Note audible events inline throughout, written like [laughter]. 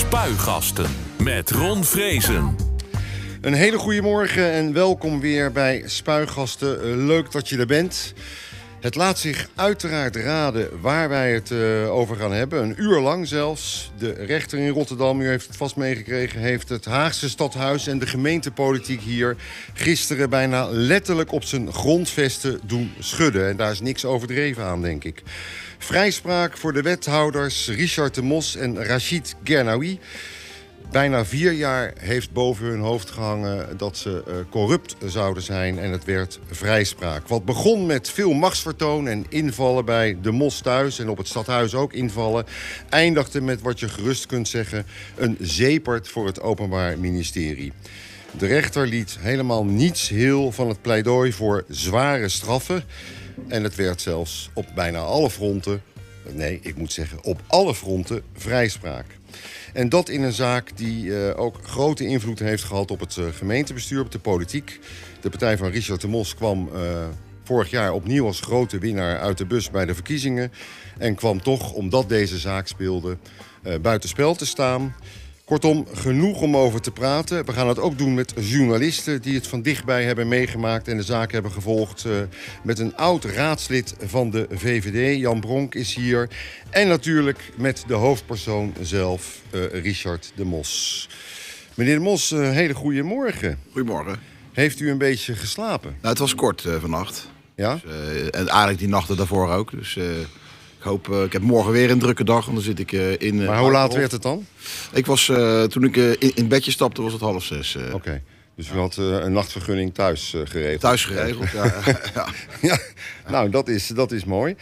Spuigasten met Ron Vrezen. Een hele goede morgen en welkom weer bij Spuigasten. Eh, leuk dat je er bent. Het laat zich uiteraard raden waar wij het uh, over gaan hebben. Een uur lang zelfs. De rechter in Rotterdam, u heeft het vast meegekregen... heeft het Haagse stadhuis en de gemeentepolitiek hier... gisteren bijna letterlijk op zijn grondvesten doen schudden. En daar is niks overdreven aan, denk ik. Vrijspraak voor de wethouders Richard de Mos en Rachid Gernaoui bijna vier jaar heeft boven hun hoofd gehangen dat ze uh, corrupt zouden zijn en het werd vrijspraak. Wat begon met veel machtsvertoon en invallen bij de Mos thuis en op het stadhuis ook invallen, eindigde met wat je gerust kunt zeggen een zeepert voor het Openbaar Ministerie. De rechter liet helemaal niets heel van het pleidooi voor zware straffen. En het werd zelfs op bijna alle fronten, nee, ik moet zeggen op alle fronten, vrijspraak. En dat in een zaak die uh, ook grote invloed heeft gehad op het uh, gemeentebestuur, op de politiek. De partij van Richard de Mos kwam uh, vorig jaar opnieuw als grote winnaar uit de bus bij de verkiezingen. En kwam toch, omdat deze zaak speelde, buitenspel te staan. Kortom, genoeg om over te praten. We gaan het ook doen met journalisten die het van dichtbij hebben meegemaakt en de zaak hebben gevolgd. Uh, met een oud raadslid van de VVD, Jan Bronk, is hier. En natuurlijk met de hoofdpersoon zelf, uh, Richard de Mos. Meneer de Mos, een uh, hele goede morgen. Goedemorgen. Heeft u een beetje geslapen? Nou, het was kort vannacht. Ja? Dus, en eigenlijk die nachten daarvoor ook. Dus ik hoop, uh, ik heb morgen weer een drukke dag, want dan zit ik uh, in. Uh, maar hoe laat werd het dan? Ik was, toen ik in, in bedje stapte, was het half zes. Oké. Okay. Dus u had een nachtvergunning thuis geregeld? Thuis geregeld, ja. [laughs] ja. ja. Nou, dat is, dat is mooi.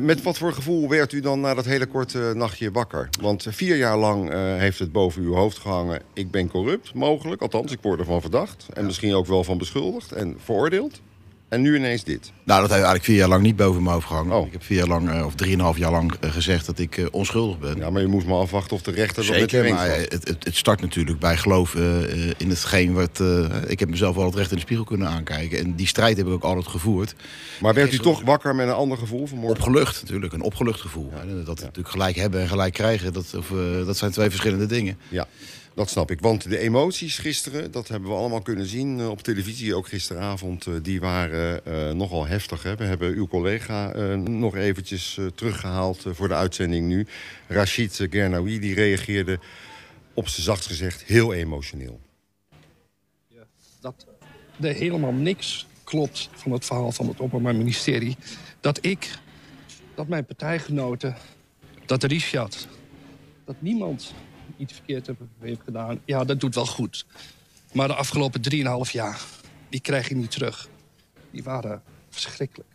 met wat voor gevoel werd u dan na dat hele korte nachtje wakker? Want vier jaar lang heeft het boven uw hoofd gehangen... ik ben corrupt, mogelijk. Althans, ik word ervan verdacht. En misschien ook wel van beschuldigd en veroordeeld. En nu ineens dit? Nou, dat heeft eigenlijk vier jaar lang niet boven me overgehangen. Oh. Ik heb vier jaar lang, uh, of drieënhalf jaar lang uh, gezegd dat ik uh, onschuldig ben. Ja, maar je moest maar afwachten of de rechter Zeker, dat met je maar het, het, het, start natuurlijk bij geloof in hetgeen wat... ik heb mezelf wel het recht in de spiegel kunnen aankijken. En die strijd heb ik ook altijd gevoerd. Maar werd u toch wakker met een ander gevoel vanmorgen? Opgelucht natuurlijk, een opgelucht gevoel. Ja. Dat we natuurlijk gelijk hebben en gelijk krijgen, dat, of, dat zijn twee verschillende dingen. Ja. Dat snap ik. Want de emoties gisteren, dat hebben we allemaal kunnen zien op televisie, ook gisteravond, die waren uh, nogal heftig. Hè? We hebben uw collega nog eventjes teruggehaald voor de uitzending nu. Rachid Gernaoui, die reageerde op zijn zacht gezegd heel emotioneel. Ja, dat er helemaal niks klopt van het verhaal van het Openbaar Ministerie. Dat ik, dat mijn partijgenoten, dat Richard, dat niemand iets verkeerd heeft gedaan. Ja, dat doet wel goed. Maar de afgelopen 3,5 jaar, die krijg je niet terug. Die waren verschrikkelijk.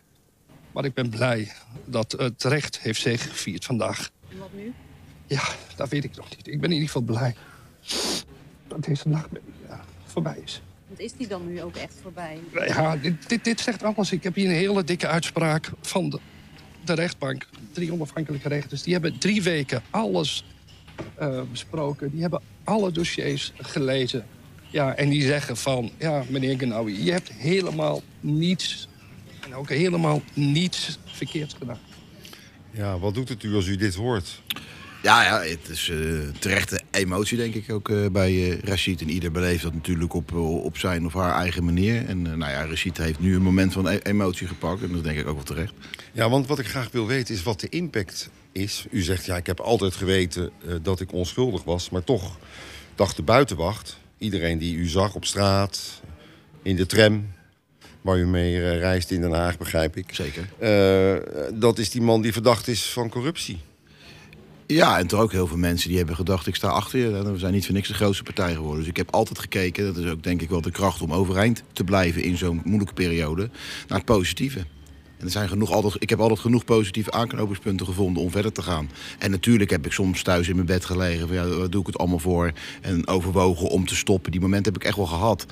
Maar ik ben blij dat het recht heeft gevierd vandaag. En wat nu? Ja, dat weet ik nog niet. Ik ben in ieder geval blij dat deze nacht ja, voorbij is. Wat is die dan nu ook echt voorbij? Ja, dit, dit, dit zegt alles. Ik heb hier een hele dikke uitspraak van de, de rechtbank. Drie onafhankelijke rechters. Die hebben drie weken alles uh, besproken. Die hebben alle dossiers gelezen. Ja, en die zeggen van, ja, meneer Genawi, je hebt helemaal niets... en ook helemaal niets verkeerd gedaan. Ja, wat doet het u als u dit hoort? Ja, ja het is uh, terechte emotie, denk ik, ook uh, bij uh, Rashid. En ieder beleeft dat natuurlijk op, op zijn of haar eigen manier. En nou ja, Rashid heeft nu een moment van e emotie gepakt. En dat denk ik ook wel terecht. Ja, want wat ik graag wil weten is wat de impact is. U zegt, ja, ik heb altijd geweten dat ik onschuldig was. Maar toch dacht de buitenwacht, iedereen die u zag op straat, in de tram... waar u mee reist in Den Haag, begrijp ik. Zeker. dat is die man die verdacht is van corruptie. Ja, en toch ook heel veel mensen die hebben gedacht, ik sta achter je. We zijn niet voor niks de grootste partij geworden. Dus ik heb altijd gekeken, dat is ook denk ik wel de kracht om overeind te blijven in zo'n moeilijke periode, naar het positieve. Er zijn genoeg, altijd, ik heb altijd genoeg positieve aanknopingspunten gevonden om verder te gaan. En natuurlijk heb ik soms thuis in mijn bed gelegen van ja, waar doe ik het allemaal voor? En overwogen om te stoppen. Die momenten heb ik echt wel gehad.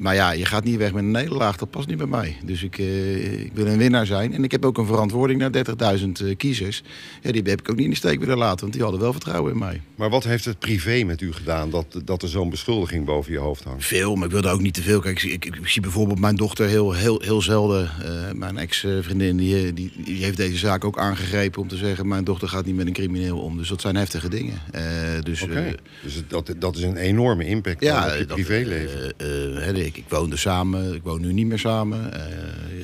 Maar ja, je gaat niet weg met een nederlaag, dat past niet bij mij. Dus ik, uh, ik wil een winnaar zijn. En ik heb ook een verantwoording naar 30.000 uh, kiezers. Ja, die heb ik ook niet in de steek willen laten, want die hadden wel vertrouwen in mij. Maar wat heeft het privé met u gedaan dat, dat er zo'n beschuldiging boven je hoofd hangt? Veel, maar ik wilde ook niet te veel. Kijk, ik, ik, ik zie bijvoorbeeld mijn dochter heel, heel, heel zelden. Uh, mijn ex-vriendin die, die, die, heeft deze zaak ook aangegrepen om te zeggen... mijn dochter gaat niet met een crimineel om. Dus dat zijn heftige dingen. dus okay. dus dat, dat is een enorme impact ja, op je privéleven. Ik, ik woonde samen, ik woon nu niet meer samen.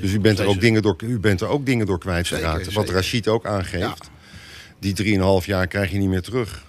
dus u bent, er ook dingen door, u bent er ook dingen door kwijtgeraakt. Wat Rachid ook aangeeft. Ja. Die 3,5 jaar krijg je niet meer terug.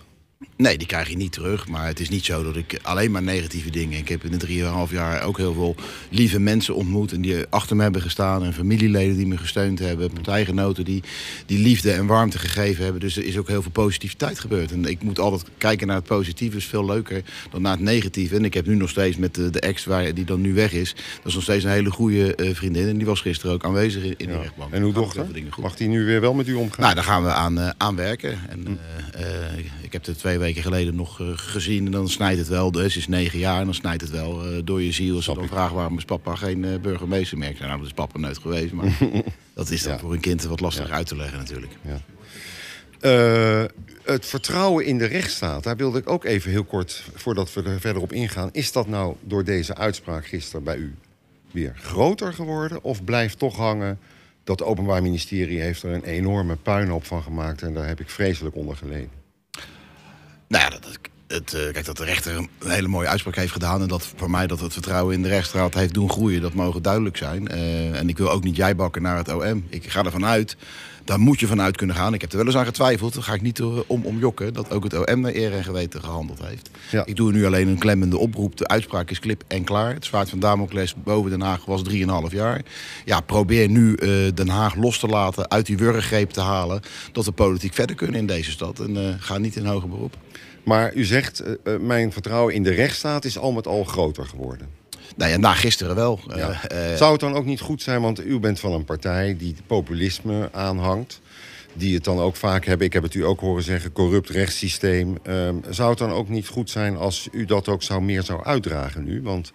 Nee, die krijg je niet terug. Maar het is niet zo dat ik alleen maar negatieve dingen. Ik heb in de 3,5 jaar ook heel veel lieve mensen ontmoet. En die achter me hebben gestaan. En familieleden die me gesteund hebben. Partijgenoten die, die liefde en warmte gegeven hebben. Dus er is ook heel veel positiviteit gebeurd. En ik moet altijd kijken naar het positieve. is veel leuker dan naar het negatieve. En ik heb nu nog steeds met de, de ex waar, die dan nu weg is. Dat is nog steeds een hele goede uh, vriendin. En die was gisteren ook aanwezig in, in ja. de rechtbank. En hoe dochter? Mag die nu weer wel met u omgaan? Nou, daar gaan we aan, uh, aan werken. En, uh, ik heb de twee weken geleden nog uh, gezien. En dan snijdt het wel. Dus is negen jaar en dan snijdt het wel uh, door je ziel. Als ze dan vragen waarom is papa geen uh, burgemeester meer. Nou, dat is papa nooit geweest. Maar [laughs] dat is dan ja. voor een kind wat lastig ja. uit te leggen natuurlijk. Ja. het vertrouwen in de rechtsstaat, daar wilde ik ook even heel kort, voordat we er verder op ingaan. Is dat nou door deze uitspraak gisteren bij u weer groter geworden? Of blijft toch hangen dat het Openbaar Ministerie heeft er een enorme puinhoop van gemaakt en daar heb ik vreselijk onder geleden? Nou ja, dat, het, uh, kijk, dat de rechter een hele mooie uitspraak heeft gedaan. En dat voor mij dat het vertrouwen in de rechtsstraat heeft doen groeien. Dat mogen duidelijk zijn. Uh, en ik wil ook niet jij bakken naar het OM. Ik ga ervan uit. Daar moet je vanuit kunnen gaan. Ik heb er wel eens aan getwijfeld. Daar ga ik niet om, om jokken. Dat ook het OM naar eer en geweten gehandeld heeft. Ja. Ik doe nu alleen een klemmende oproep. De uitspraak is klip en klaar. Het zwaard van Damocles boven Den Haag was 3,5 jaar. Ja, probeer nu uh, Den Haag los te laten. Uit die wurggreep te halen. Dat de politiek verder kunnen in deze stad. En ga niet in hoger beroep. Maar u zegt, uh, mijn vertrouwen in de rechtsstaat is al met al groter geworden. Nou ja, na gisteren wel. Ja. Uh, Zou het dan ook niet goed zijn, want u bent van een partij die populisme aanhangt. Die het dan ook vaak hebben, ik heb het u ook horen zeggen, corrupt rechtssysteem. Uh, zou het dan ook niet goed zijn als u dat ook zou meer zou uitdragen nu? Want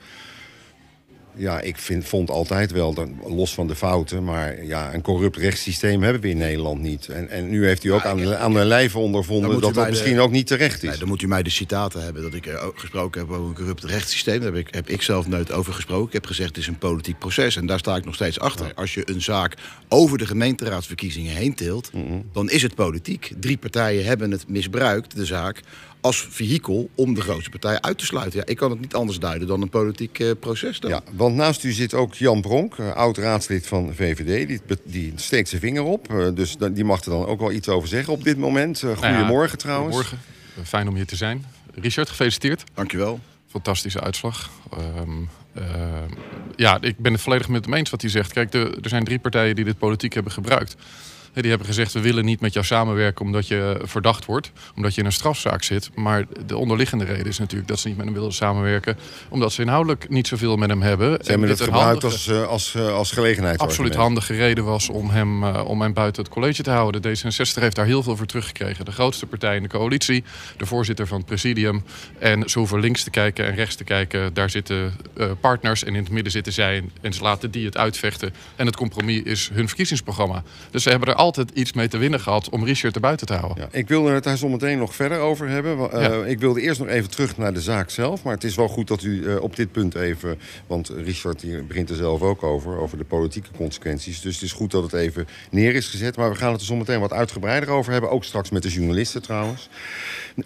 ja, ik vind, vond altijd wel, los van de fouten... maar ja, een corrupt rechtssysteem hebben we in Nederland niet. En, en nu heeft u ook aan, de, aan de lijve ondervonden... dat dat misschien ook niet terecht is. Nee, dan moet u mij de citaten hebben dat ik uh, gesproken heb over een corrupt rechtssysteem. Daar heb ik, heb ik zelf nooit over gesproken. Ik heb gezegd, het is een politiek proces. En daar sta ik nog steeds achter. Ja. Als je een zaak over de gemeenteraadsverkiezingen heen tilt... Mm -hmm. dan is het politiek. Drie partijen hebben het misbruikt, de zaak als vehikel om de grootste partij uit te sluiten. Ja, ik kan het niet anders duiden dan een politiek uh, proces. Dan. Ja, want naast u zit ook Jan Bronk, uh, oud-raadslid van VVD. Die, die, steekt zijn vinger op. Uh, dus die mag er dan ook wel iets over zeggen op dit moment. goedemorgen nou ja, trouwens. Goedemorgen. Fijn om hier te zijn. Richard, gefeliciteerd. Dankjewel. Fantastische uitslag. Um, ja, ik ben het volledig met hem eens wat hij zegt. Kijk, de, er zijn drie partijen die dit politiek hebben gebruikt. Die hebben gezegd, we willen niet met jou samenwerken omdat je verdacht wordt. Omdat je in een strafzaak zit. Maar de onderliggende reden is natuurlijk dat ze niet met hem willen samenwerken. Omdat ze inhoudelijk niet zoveel met hem hebben. Ze hebben het gebruikt als, uh, als, uh, als gelegenheid. Absoluut handige reden was om hem, uh, om hem buiten het college te houden. De D66 heeft daar heel veel voor teruggekregen. De grootste partij in de coalitie. De voorzitter van het presidium. En ze hoeven links te kijken en rechts te kijken. Daar zitten partners en in het midden zitten zij. En ze laten die het uitvechten. En het compromis is hun verkiezingsprogramma. Dus ze hebben er altijd iets mee te winnen gehad om Richard buiten te houden. Ja, ik wilde het daar zo meteen nog verder over hebben. Uh, ja. Ik wilde eerst nog even terug naar de zaak zelf. Maar het is wel goed dat u uh, op dit punt even... Want Richard die begint er zelf ook over, over de politieke consequenties. Dus het is goed dat het even neer is gezet. Maar we gaan het er zo meteen wat uitgebreider over hebben. Ook straks met de journalisten trouwens.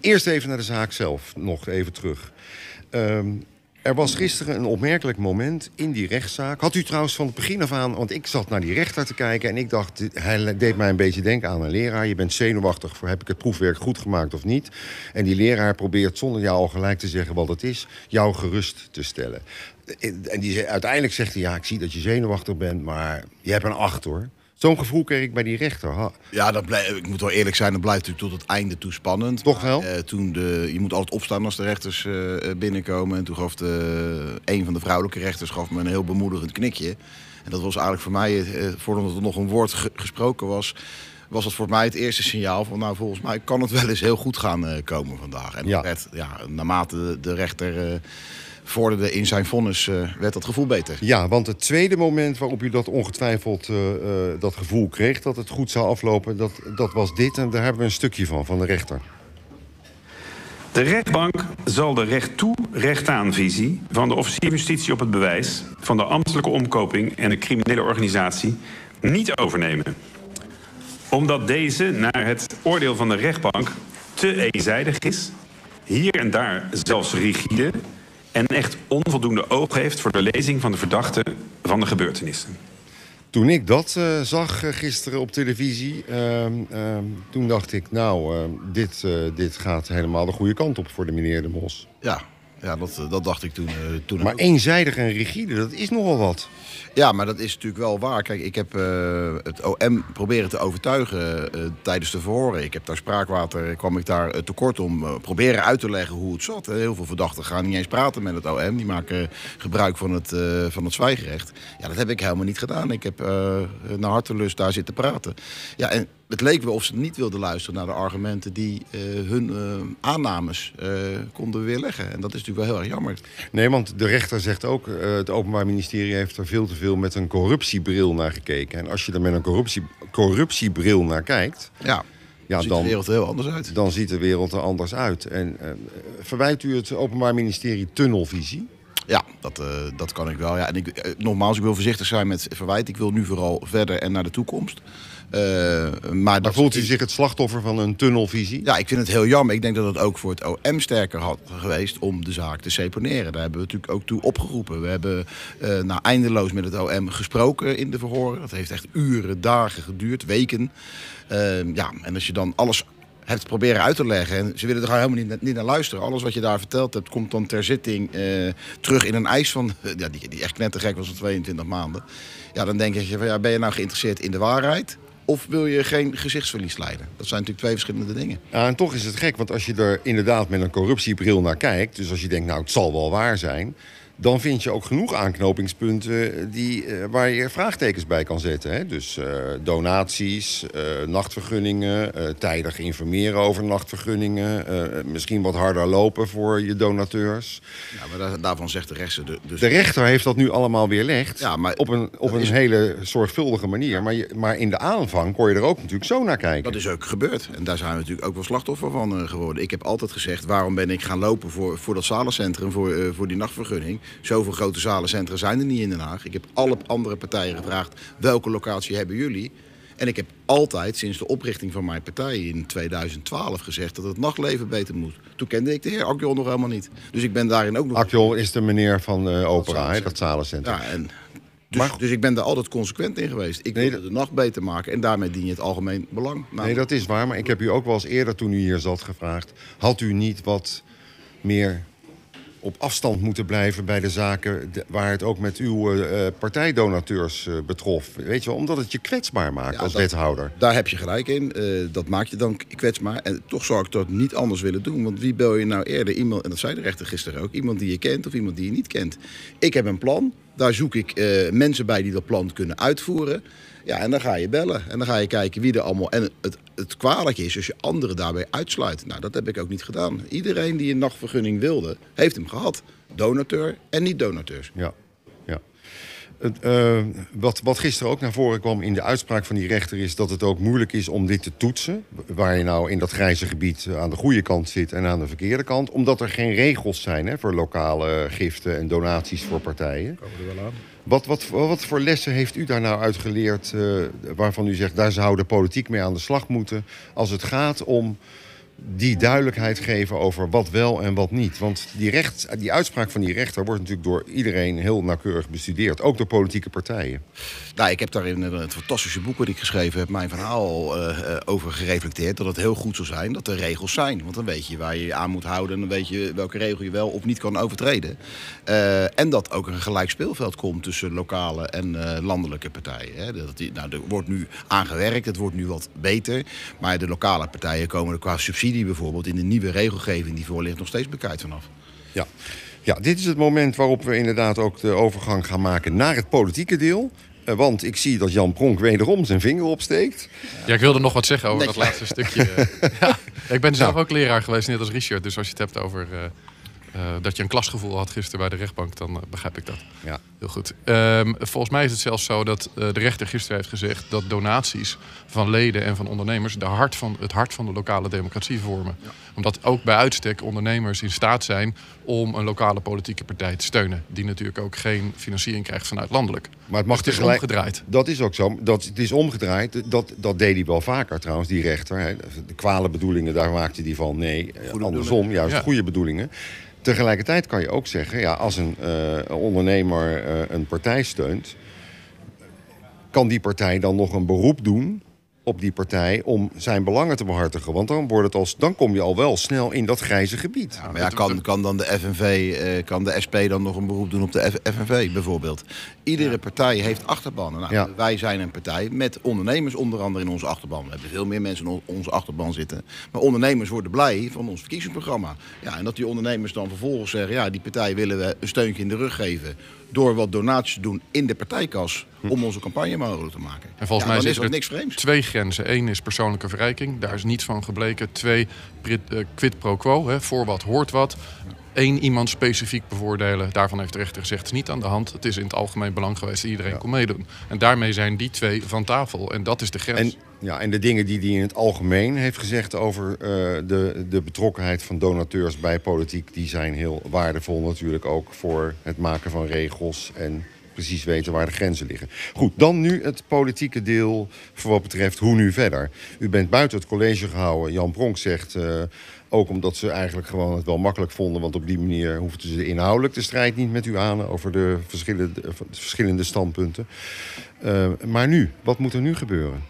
Eerst even naar de zaak zelf, nog even terug. Um, er was gisteren een opmerkelijk moment in die rechtszaak. Had u trouwens van het begin af aan... want ik zat naar die rechter te kijken en ik dacht... hij deed mij een beetje denken aan een leraar. Je bent zenuwachtig voor heb ik het proefwerk goed gemaakt of niet. En die leraar probeert zonder jou al gelijk te zeggen wat het is... jou gerust te stellen. En die, uiteindelijk zegt hij, ja, ik zie dat je zenuwachtig bent... maar je hebt een acht, hoor. Zo'n gevoel kreeg ik bij die rechter. Ha. Ja, dat blijf, ik moet wel eerlijk zijn, dat blijft natuurlijk tot het einde toe spannend. Toch wel? Maar, uh, toen de, je moet altijd opstaan als de rechters uh, binnenkomen. En toen gaf de, een van de vrouwelijke rechters gaf me een heel bemoedigend knikje. En dat was eigenlijk voor mij, uh, voordat er nog een woord ge gesproken was was dat voor mij het eerste signaal van... nou, volgens mij kan het wel eens heel goed gaan uh, komen vandaag. En ja. Werd, ja, naarmate de, de rechter uh, vorderde in zijn vonnis, eh, werd dat gevoel beter. Ja, want het tweede moment waarop u dat ongetwijfeld eh, eh, dat gevoel kreeg... dat het goed zou aflopen, dat, dat was dit. En daar hebben we een stukje van, van de rechter. De rechtbank zal de recht toe, recht aan visie van de officier van justitie op het bewijs van de ambtelijke omkoping en de criminele organisatie niet overnemen. Omdat deze naar het oordeel van de rechtbank te eenzijdig is, hier en daar zelfs rigide en echt onvoldoende oog heeft voor de lezing van de verdachte van de gebeurtenissen. Toen ik dat eh, zag eh, gisteren op televisie, ehm, ehm, toen dacht ik, nou, ehm, dit, eh, dit gaat helemaal de goede kant op voor de meneer De Mos. Ja, ja dat, eh, dat dacht ik toen. eh, toen Maar ook. eenzijdig en rigide, dat is nogal wat. Ja, maar dat is natuurlijk wel waar. Kijk, ik heb eh, het OM proberen te overtuigen tijdens de verhoren. Ik heb daar spraakwater, kwam ik daar tekort om. proberen uit te leggen hoe het zat. Heel veel verdachten gaan niet eens praten met het OM. Die maken gebruik van het, van het zwijgerecht. Ja, dat heb ik helemaal niet gedaan. Ik heb naar hartelust daar zitten praten. Ja, en het leek wel of ze niet wilden luisteren naar de argumenten die eh, hun eh, aannames eh, konden weerleggen. En dat is natuurlijk wel heel erg jammer. Nee, want de rechter zegt ook, het Openbaar Ministerie heeft er veel te veel met een corruptiebril naar gekeken. En als je er met een corruptie, corruptiebril naar kijkt, Ja, ja, ziet dan, de wereld er heel anders uit. dan ziet de wereld er anders uit. En verwijt u het Openbaar Ministerie tunnelvisie? Ja, dat, dat kan ik wel. Ja, en ik, nogmaals, ik wil voorzichtig zijn met verwijt. Ik wil nu vooral verder en naar de toekomst. Eh, maar voelt u zich het slachtoffer van een tunnelvisie? Ja, ik vind het heel jammer. Ik denk dat het ook voor het OM sterker had geweest om de zaak te seponeren. Daar hebben we natuurlijk ook toe opgeroepen. We hebben eh nou, eindeloos met het OM gesproken in de verhoren. Dat heeft echt uren, dagen geduurd, weken. Eh, ja, en als je dan alles hebt proberen uit te leggen. En ze willen er helemaal niet, niet naar luisteren. Alles wat je daar verteld hebt, komt dan ter zitting eh, terug in een eis van... [laughs] ja, die, die echt knettergek was van 22 maanden. Ja, dan denk je, van, ja, ben je nou geïnteresseerd in de waarheid... of wil je geen gezichtsverlies leiden? Dat zijn natuurlijk twee verschillende dingen. Ja, en toch is het gek, want als je er inderdaad met een corruptiebril naar kijkt... dus als je denkt, nou, het zal wel waar zijn... dan vind je ook genoeg aanknopingspunten die, eh, waar je vraagtekens bij kan zetten. Hè? Dus eh, donaties, eh, nachtvergunningen, tijdig informeren over nachtvergunningen... misschien wat harder lopen voor je donateurs. Ja, maar daar- daarvan zegt de rechter... de- Dus De rechter heeft dat nu allemaal weerlegd Ja, maar op een, op een is- hele zorgvuldige manier. Maar, je, maar in de aanvang kon je er ook natuurlijk zo naar kijken. Dat is ook gebeurd. En daar zijn we natuurlijk ook wel slachtoffer van geworden. Ik heb altijd gezegd, waarom ben ik gaan lopen voor, voor dat zalencentrum, voor, voor die nachtvergunning. Zoveel grote zalencentra zijn er niet in Den Haag. Ik heb alle andere partijen gevraagd, welke locatie hebben jullie? En ik heb altijd, sinds de oprichting van mijn partij in 2012, gezegd dat het nachtleven beter moet. Toen kende ik de heer Akjol nog helemaal niet. Dus ik ben daarin ook nog... Akjol is de meneer van eh opera, dat zalencentrum. Ja, en dus, Maar- dus ik ben daar altijd consequent in geweest. Ik Nee, wilde de nacht beter maken en daarmee dien je het algemeen belang. Nee, dat is waar. Maar ik heb u ook wel eens eerder, toen u hier zat, gevraagd... had u niet wat meer op afstand moeten blijven bij de zaken... waar het ook met uw eh, partijdonateurs eh, betrof? Weet je wel, omdat het je kwetsbaar maakt Ja, als dat- wethouder. Daar heb je gelijk in. Eh, dat maakt je dan kwetsbaar. En toch zou ik dat niet anders willen doen. Want wie bel je nou eerder? Iemand, en dat zei de rechter gisteren ook. Iemand die je kent of iemand die je niet kent. Ik heb een plan. Daar zoek ik eh, mensen bij die dat plan kunnen uitvoeren. Ja, en dan ga je bellen. En dan ga je kijken wie er allemaal... En het, het is als je anderen daarbij uitsluit. Nou, dat heb ik ook niet gedaan. Iedereen die een nachtvergunning wilde, heeft hem gehad. Donateur en niet-donateurs. Ja. Eh, wat, wat gisteren ook naar voren kwam in de uitspraak van die rechter... is dat het ook moeilijk is om dit te toetsen. Waar je nou in dat grijze gebied eh, aan de goede kant zit en aan de verkeerde kant. Omdat er geen regels zijn hè, voor lokale giften en donaties voor partijen. Wat, wat, wat voor lessen heeft u daar nou uit geleerd... eh, waarvan u zegt, daar zou de politiek mee aan de slag moeten... als het gaat om die duidelijkheid geven over wat wel en wat niet. Want die, recht, die uitspraak van die rechter wordt natuurlijk door iedereen heel nauwkeurig bestudeerd. Ook door politieke partijen. Nou, ik heb daar in het fantastische boek wat ik geschreven heb, mijn verhaal al eh, eh, over gereflecteerd. Dat het heel goed zou zijn dat er regels zijn. Want dan weet je waar je je aan moet houden. En dan weet je welke regel je wel of niet kan overtreden. Eh, en dat ook een gelijk speelveld komt tussen lokale en eh, landelijke partijen. Hè. Dat, die- nou, er wordt nu aangewerkt, het wordt nu wat beter. Maar de lokale partijen komen er qua subsidie bijvoorbeeld in de nieuwe regelgeving die voor ligt nog steeds bekijkt vanaf. Ja. ja, dit is het moment waarop we inderdaad ook de overgang gaan maken naar het politieke deel. Eh, want ik zie dat Jan Pronk wederom zijn vinger opsteekt. Ja, ik wilde nog wat zeggen over dat laatste stukje. [laughs] ja, ik ben zelf Nou. ook leraar geweest, net als Richard. Dus als je het hebt over eh, dat je een klasgevoel had gisteren bij de rechtbank, dan eh, begrijp ik dat. Ja. Heel goed. Ehm, volgens mij is het zelfs zo dat eh, de rechter gisteren heeft gezegd dat donaties van leden en van ondernemers de hart van, het hart van de lokale democratie vormen. Omdat ook bij uitstek ondernemers in staat zijn om een lokale politieke partij te steunen. Die natuurlijk ook geen financiering krijgt vanuit landelijk. Maar het mag Dus het is tegelijk- omgedraaid. Dat is ook zo. Dat, het is omgedraaid. Dat, dat deed hij wel vaker trouwens, die rechter. Hè. De kwale bedoelingen, daar maakte hij van. Nee, eh, andersom, juist Ja. goede bedoelingen. Tegelijkertijd kan je ook zeggen, ja, als een eh, ondernemer eh, een partij steunt, kan die partij dan nog een beroep doen op die partij om zijn belangen te behartigen. Want dan, wordt het als, dan kom je al wel snel in dat grijze gebied. Ja, maar ja, kan, kan dan de FNV, eh, kan de SP dan nog een beroep doen op de F- FNV bijvoorbeeld? Iedere partij heeft achterbannen. Nou, Ja. Wij zijn een partij met ondernemers onder andere in onze achterban. We hebben veel meer mensen in on- onze achterban zitten. Maar ondernemers worden blij van ons verkiezingsprogramma. Ja, en dat die ondernemers dan vervolgens zeggen... ja, die partij willen we een steuntje in de rug geven... door wat donaties te doen in de partijkas... om onze campagne mogelijk te maken. Hm. En volgens Ja, mij is er niks vreemds. twee grenzen. Eén is persoonlijke verrijking. Daar is niets van gebleken. Twee, eh, quid pro quo. Hè, voor wat hoort wat. Eén iemand specifiek bevoordelen. Daarvan heeft de rechter gezegd, het is niet aan de hand. Het is in het algemeen belang geweest dat iedereen kon meedoen. En daarmee zijn die twee van tafel. En dat is de grens. En, ja, en de dingen die hij in het algemeen heeft gezegd over eh, de, de betrokkenheid van donateurs bij politiek, die zijn heel waardevol natuurlijk ook voor het maken van regels en precies weten waar de grenzen liggen. Goed, dan nu het politieke deel voor wat betreft hoe nu verder. U bent buiten het college gehouden. Jan Pronk zegt eh, ook omdat ze eigenlijk gewoon het wel makkelijk vonden, want op die manier hoefden ze inhoudelijk de strijd niet met u aan over de verschillende, de verschillende standpunten. Eh, maar nu, wat moet er nu gebeuren?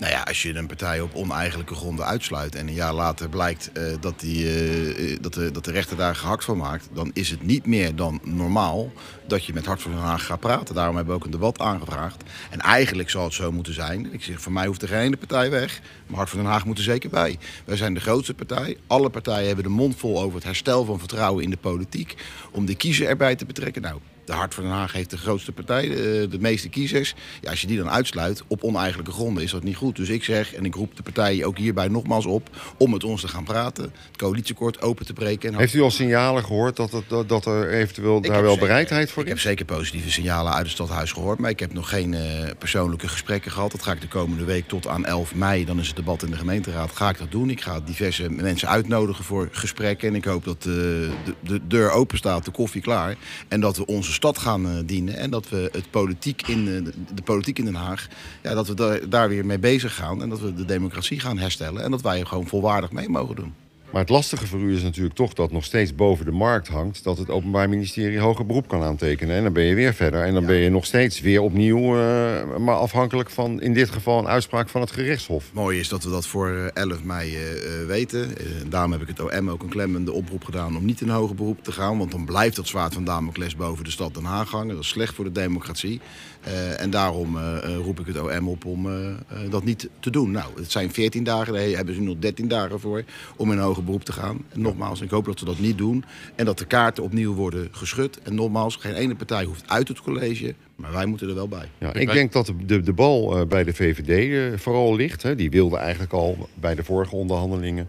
Nou ja, als je een partij op oneigenlijke gronden uitsluit en een jaar later blijkt eh, dat, die, eh, eh, dat, de, dat de rechter daar gehakt van maakt, dan is het niet meer dan normaal dat je met Hart van Den Haag gaat praten. Daarom hebben we ook een debat aangevraagd. En eigenlijk zal het zo moeten zijn. Ik zeg, voor mij hoeft er geen partij weg, maar Hart van Den Haag moet er zeker bij. Wij zijn de grootste partij. Alle partijen hebben de mond vol over het herstel van vertrouwen in de politiek. Om de kiezer erbij te betrekken. Nou, de Hart van Den Haag heeft de grootste partij, de, de meeste kiezers. Ja, als je die dan uitsluit op oneigenlijke gronden, is dat niet goed. Dus ik zeg, en ik roep de partijen ook hierbij nogmaals op... om met ons te gaan praten, het coalitieakkoord open te breken. En Heeft u al signalen gehoord dat, het, dat, er eventueel Ik daar heb wel zeker- bereidheid voor Ik heb is? zeker positieve signalen uit het stadhuis gehoord. Maar ik heb nog geen eh, persoonlijke gesprekken gehad. Dat ga ik de komende week tot aan 11 mei. Dan is het debat in de gemeenteraad. Ga ik dat doen. Ik ga diverse mensen uitnodigen voor gesprekken. En ik hoop dat eh, de, de deur open staat, de koffie klaar. En dat we onze stad gaan eh, dienen. En dat we het politiek in, eh, de, politiek in Den Haag. Ja, dat we daar, daar weer mee bezig gaan. En dat we de democratie gaan herstellen. En dat wij er gewoon volwaardig mee mogen doen. Maar het lastige voor u is natuurlijk toch dat nog steeds boven de markt hangt... dat het Openbaar Ministerie hoger beroep kan aantekenen. En dan ben je weer verder. En dan ben je nog steeds weer opnieuw... eh, maar afhankelijk van in dit geval een uitspraak van het gerechtshof. Mooi is dat we dat voor eh, 11 mei eh, eh, weten. Eh, daarom heb ik het OM ook een klemmende oproep gedaan om niet in hoger beroep te gaan. Want dan blijft dat zwaard van Damocles boven de stad Den Haag hangen. Dat is slecht voor de democratie. Eh, en daarom eh, eh, roep ik het OM op om eh, eh, dat niet te doen. Nou, het zijn 14 dagen, daar hebben ze nog 13 dagen voor om in hoger beroep te gaan. En nogmaals, ik hoop dat ze dat niet doen. En dat de kaarten opnieuw worden geschud. En nogmaals, geen ene partij hoeft uit het college, maar wij moeten er wel bij. Ja, Ik denk dat de, de, de bal eh, bij de VVD eh, vooral ligt. Hè. Die wilde eigenlijk al bij de vorige onderhandelingen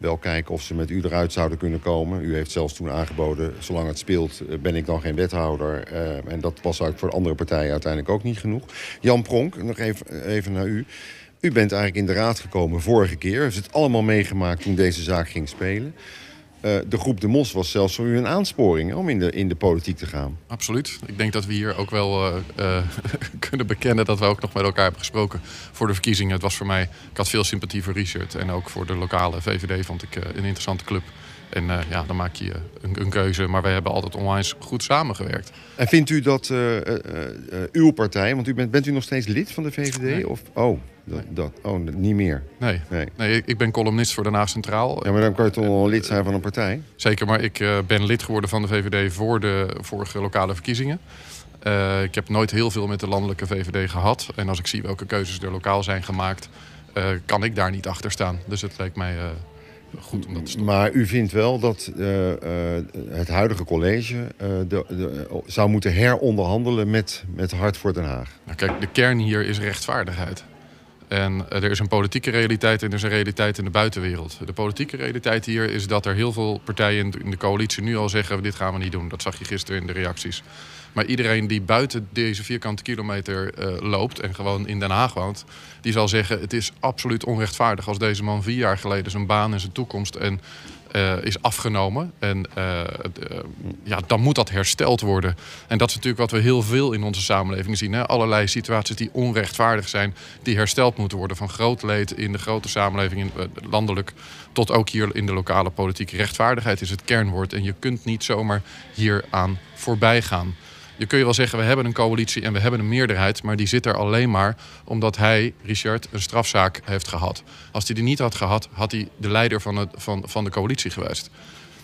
wel kijken of ze met u eruit zouden kunnen komen. U heeft zelfs toen aangeboden, zolang het speelt eh, ben ik dan geen wethouder. Eh, en dat was eigenlijk voor de andere partijen uiteindelijk ook niet genoeg. Jan Pronk, nog even, even naar u. U bent eigenlijk in de raad gekomen vorige keer. U heeft het allemaal meegemaakt toen deze zaak ging spelen. Eh, de groep De Mos was zelfs voor u een aansporing om in de, in de politiek te gaan. Absoluut. Ik denk dat we hier ook wel eh, eh, [laughs] kunnen bekennen dat we ook nog met elkaar hebben gesproken voor de verkiezingen. Het was voor mij, ik had veel sympathie voor Richard en ook voor de lokale VVD vond ik een interessante club. En eh, ja, dan maak je een, een keuze. Maar wij hebben altijd onwijs goed samengewerkt. En vindt u dat eh, eh, eh, uw partij, want u bent, bent u nog steeds lid van de VVD? Nee. Of, oh, dat, dat, oh, niet meer. Nee, Nee. nee ik- ben columnist voor Den Haag Centraal. Ja, maar dan kan je toch wel lid zijn van een partij? Zeker, maar ik eh, ben lid geworden van de VVD voor de vorige lokale verkiezingen. Eh, ik heb nooit heel veel met de landelijke VVD gehad. En als ik zie welke keuzes er lokaal zijn gemaakt, eh, kan ik daar niet achter staan. Dus het leek mij eh, goed om dat. Maar u vindt wel dat eh, eh, het huidige college eh, de, de, zou moeten heronderhandelen met, met Hart voor Den Haag? Nou, kijk, de kern hier is rechtvaardigheid. En eh, er is een politieke realiteit en er is een realiteit in de buitenwereld. De politieke realiteit hier is dat er heel veel partijen in de coalitie nu al zeggen: dit gaan we niet doen. Dat zag je gisteren in de reacties. Maar iedereen die buiten deze vierkante kilometer uh, loopt en gewoon in Den Haag woont, die zal zeggen: het is absoluut onrechtvaardig als deze man vier jaar geleden zijn baan en zijn toekomst en uh, is afgenomen. En uh, ja, dan moet dat hersteld worden. En dat is natuurlijk wat we heel veel in onze samenleving zien. Hè? Allerlei situaties die onrechtvaardig zijn, die hersteld moeten worden. Van groot leed in de grote samenleving, in, landelijk, tot ook hier in de lokale politiek. Rechtvaardigheid is het kernwoord. En je kunt niet zomaar hieraan voorbij gaan. Je kun je wel zeggen, we hebben een coalitie en we hebben een meerderheid. Maar die zit er alleen maar omdat hij, Richard, een strafzaak heeft gehad. Als hij die niet had gehad, had hij de leider van, het, van, van de coalitie geweest.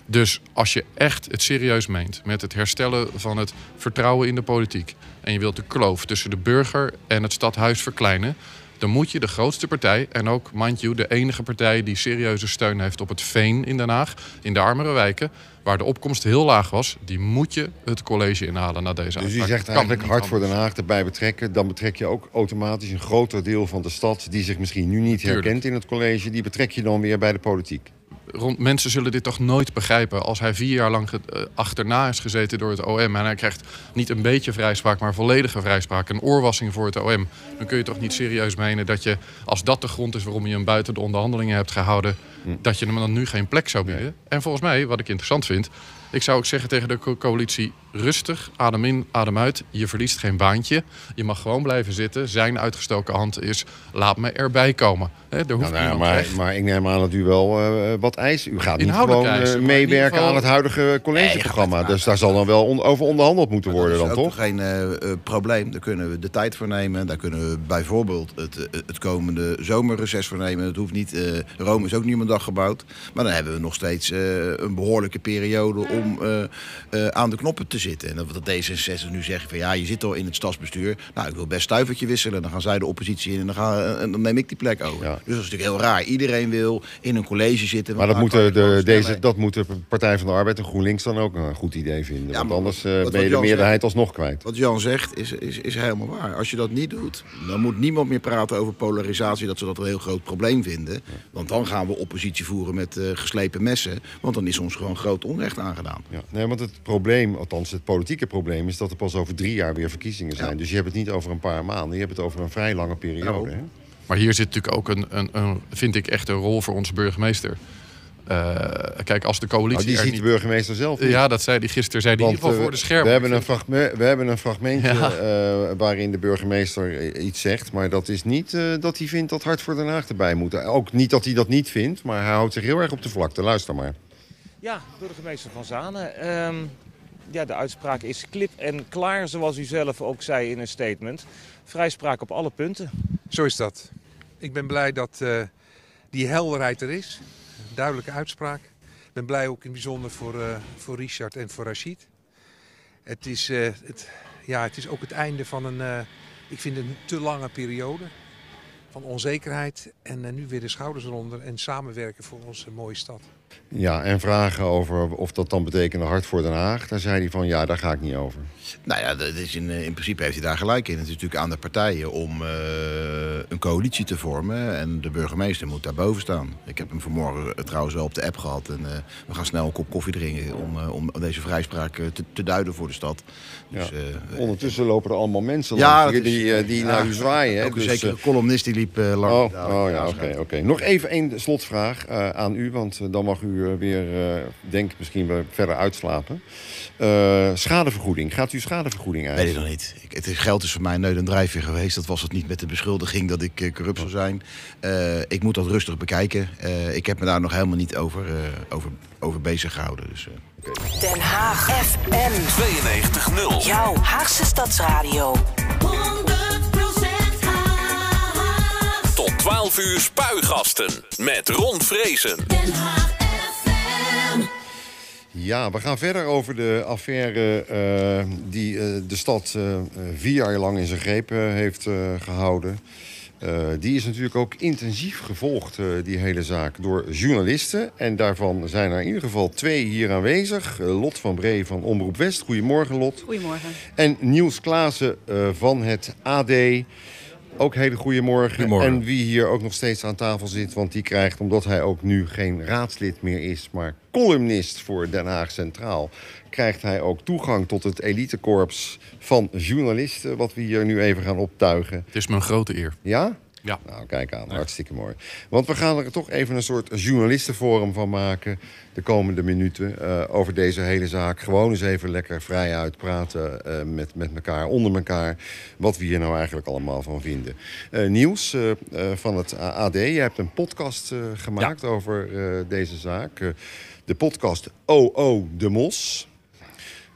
Dus als je echt het serieus meent met het herstellen van het vertrouwen in de politiek. en je wilt de kloof tussen de burger en het stadhuis verkleinen dan moet je de grootste partij en ook, mind you, de enige partij die serieuze steun heeft op het Veen in Den Haag, in de armere wijken, waar de opkomst heel laag was, die moet je het college inhalen na deze Dus u zegt eigenlijk hard voor Den Haag erbij betrekken. Dan betrek je ook automatisch een groter deel van de stad die zich misschien nu niet herkent in het college. Die betrek je dan weer bij de politiek rond, mensen zullen dit toch nooit begrijpen. Als hij vier jaar lang uh, achterna is gezeten door het OM... en hij krijgt niet een beetje vrijspraak, maar volledige vrijspraak... een oorwassing voor het OM... dan kun je toch niet serieus menen dat je... als dat de grond is waarom je hem buiten de onderhandelingen hebt gehouden... Hm. dat je hem dan nu geen plek zou bieden. En volgens mij, wat ik interessant vind... Ik zou ook zeggen tegen de coalitie: rustig, adem in, adem uit. Je verliest geen baantje. Je mag gewoon blijven zitten. Zijn uitgestoken hand is: laat me erbij komen. He, hoeft nou, maar, maar, ik neem aan dat u wel uh, wat eist. U gaat niet gewoon uh, meewerken aan het huidige collegeprogramma. dus daar zal dan wel on over onderhandeld moeten worden, dan toch? geen uh, probleem. Daar kunnen we de tijd voor nemen. Daar kunnen we bijvoorbeeld het, het komende zomerreces voor nemen. Het hoeft niet. Rome is ook niet op een dag gebouwd. Maar dan hebben we nog steeds een behoorlijke periode om aan de knoppen te zitten. En dat de D66 nu zeggen van ja, je zit al in het stadsbestuur. Nou, ik wil best stuivertje wisselen. Dan gaan zij de oppositie in en dan, gaan, en dan neem ik die plek over. Dus dat is natuurlijk heel raar. Iedereen wil in een college zitten. Maar dat, moeten de, deze, dat moet de Partij van de Arbeid en GroenLinks dan ook een goed idee vinden. Ja, want anders uh, ben je de meerderheid alsnog kwijt. Wat Jan zegt is, is, is helemaal waar. Als je dat niet doet, dan moet niemand meer praten over polarisatie. Dat ze dat een heel groot probleem vinden. Want dan gaan we oppositie voeren met uh, geslepen messen. Want dan is ons gewoon groot onrecht aangedaan. Ja. Nee, want het probleem, althans het politieke probleem... is dat er pas over drie jaar weer verkiezingen zijn. Dus je hebt het niet over een paar maanden. Je hebt het over een vrij lange periode. Hè? Maar hier zit natuurlijk ook een, een, een, vind ik echt een rol voor onze burgemeester. Uh, kijk, als de coalitie. Oh, die ziet de burgemeester zelf. Niet. Ja, dat zei hij gisteren. Zei Want, in ieder geval voor de schermen. We hebben een, fragment, we hebben een fragmentje ja. uh, waarin de burgemeester iets zegt. Maar dat is niet uh, dat hij vindt dat Hart voor Den Haag erbij moet. Ook niet dat hij dat niet vindt, maar hij houdt zich heel erg op de vlakte. Luister maar. Ja, burgemeester van Zanen. Um, ja, de uitspraak is klip en klaar, zoals u zelf ook zei in een statement. Vrijspraak op alle punten. Zo is dat. Ik ben blij dat uh, die helderheid er is. Duidelijke uitspraak. Ik ben blij ook in het bijzonder voor, uh, voor Richard en voor Rachid. Het is, uh, het, ja, het is ook het einde van een, ik vind een te lange periode van onzekerheid. En nu weer de schouders eronder en samenwerken voor onze mooie stad. Ja, en vragen over of dat dan betekende hard voor Den Haag. Daar zei hij van ja, daar ga ik niet over. Nou ja, dat is in, in principe heeft hij daar gelijk in. Het is natuurlijk aan de partijen om uh, een coalitie te vormen. En de burgemeester moet daarboven staan. Ik heb hem vanmorgen trouwens wel op de app gehad. En uh, we gaan snel een kop koffie drinken om, uh, om deze vrijspraak te, te, duiden voor de stad. Dus, ja. Ondertussen lopen er allemaal mensen ja, langs die, die ja, naar u zwaaien. Hè? Dus, zeker een columnist die liep lang. Oh, oh ja, oké. Okay, okay. Nog even één slotvraag aan u, want dan mag u weer, uh, denk misschien we verder uitslapen. Uh, schadevergoeding. Gaat u schadevergoeding uit? Weet ik nog niet. Ik, het geld is voor mij nooit een drijfveer geweest. Dat was het niet met de beschuldiging dat ik corrupt zou zijn. ik moet dat rustig bekijken. ik heb me daar nog helemaal niet over, over, over bezig gehouden. Dus, okay. Den Haag FM 92.0. Jouw Haagse Stadsradio. 12 uur spuigasten met Ron Vrezen. Ja, we gaan verder over de affaire uh, die uh, de stad uh, vier jaar lang in zijn greep heeft gehouden. die is natuurlijk ook intensief gevolgd, die hele zaak, door journalisten. En daarvan zijn er in ieder geval twee hier aanwezig. Lot van Bree van Omroep West. Goedemorgen, Lot. Goedemorgen. En Niels Klaassen van het AD. Ook hele goede morgen. En wie hier ook nog steeds aan tafel zit, want die krijgt, omdat hij ook nu geen raadslid meer is, maar columnist voor Den Haag Centraal, krijgt hij ook toegang tot het elitekorps van journalisten, wat we hier nu even gaan optuigen. Het is me een grote eer. Ja? Ja. Nou, kijk aan. Hartstikke mooi. Want we gaan er toch even een soort journalistenforum van maken... de komende minuten eh, over deze hele zaak. Gewoon eens even lekker vrij uitpraten uh, met, met elkaar, onder elkaar... wat we hier nou eigenlijk allemaal van vinden. Uh, Niels uh, van het AD, je hebt een podcast gemaakt ja. over deze zaak. de podcast OO de Mos.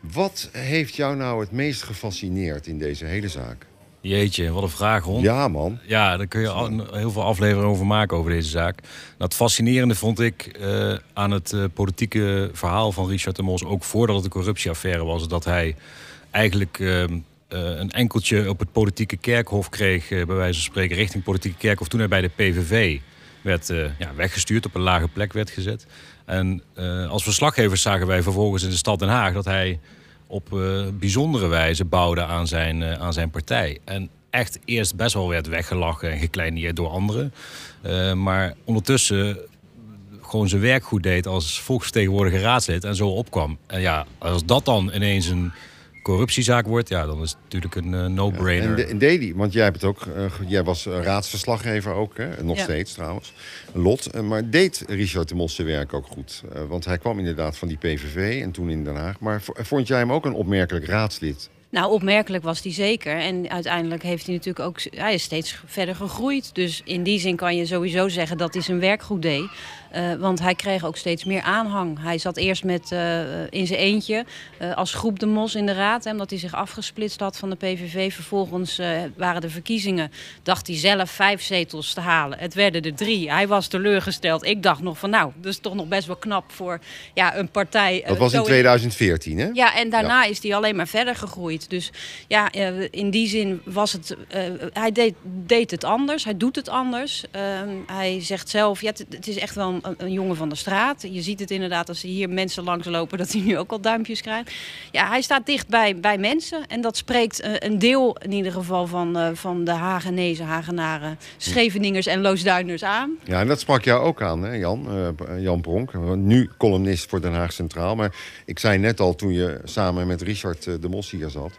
Wat heeft jou nou het meest gefascineerd in deze hele zaak? Jeetje, wat een vraag, Ron. Ja, man. Ja, daar kun je al, heel veel afleveringen over maken over deze zaak. Dat fascinerende vond ik uh, aan het uh, politieke verhaal van Richard de Mos... ook voordat het een corruptieaffaire was... dat hij eigenlijk uh, een enkeltje op het politieke kerkhof kreeg... bij wijze van spreken richting politieke kerkhof... toen hij bij de PVV werd ja, weggestuurd, op een lage plek werd gezet. En als verslaggevers zagen wij vervolgens in de stad Den Haag... dat hij op uh, bijzondere wijze bouwde aan zijn, uh, aan zijn partij. En echt eerst best wel werd weggelachen en gekleineerd door anderen. Uh, maar ondertussen gewoon zijn werk goed deed als volksvertegenwoordiger raadslid en zo opkwam. En ja, als dat dan ineens een corruptiezaak wordt, ja, dan is het natuurlijk een uh, no-brainer. Ja, en, deed hij, want jij, hebt het ook, uh, jij was raadsverslaggever ook, hè? nog ja. steeds trouwens, Lot. Uh, maar deed Richard de Mos zijn werk ook goed? want hij kwam inderdaad van die PVV en toen in Den Haag. Maar vond jij hem ook een opmerkelijk raadslid? Nou, opmerkelijk was hij zeker. En uiteindelijk heeft hij natuurlijk ook... Hij is steeds verder gegroeid. Dus in die zin kan je sowieso zeggen dat hij zijn werk goed deed. Uh, want hij kreeg ook steeds meer aanhang. Hij zat eerst met, uh, in zijn eentje uh, als groep de Mos in de raad. Hè, omdat hij zich afgesplitst had van de PVV. Vervolgens waren de verkiezingen. Dacht hij zelf vijf zetels te halen. Het werden er drie. Hij was teleurgesteld. Ik dacht nog van nou, dat is toch nog best wel knap voor ja, een partij. Dat was in 2014 hè? Ja, en daarna ja. is hij alleen maar verder gegroeid. Dus ja, in die zin was het... hij deed, deed het anders. Hij doet het anders. Ehm, hij zegt zelf, ja, het, het is echt wel een een, jongen van de straat. Je ziet het inderdaad als hier mensen langslopen dat hij nu ook al duimpjes krijgt. Ja, hij staat dicht bij, bij mensen. En dat spreekt uh, een deel in ieder geval van, uh, van de Hagenezen, Hagenaren, Scheveningers en Loosduiners aan. Ja, en dat sprak jou ook aan, hè, Jan, uh, Jan Bronk. Nu columnist voor Den Haag Centraal. Maar ik zei net al toen je samen met Richard de Mos hier zat...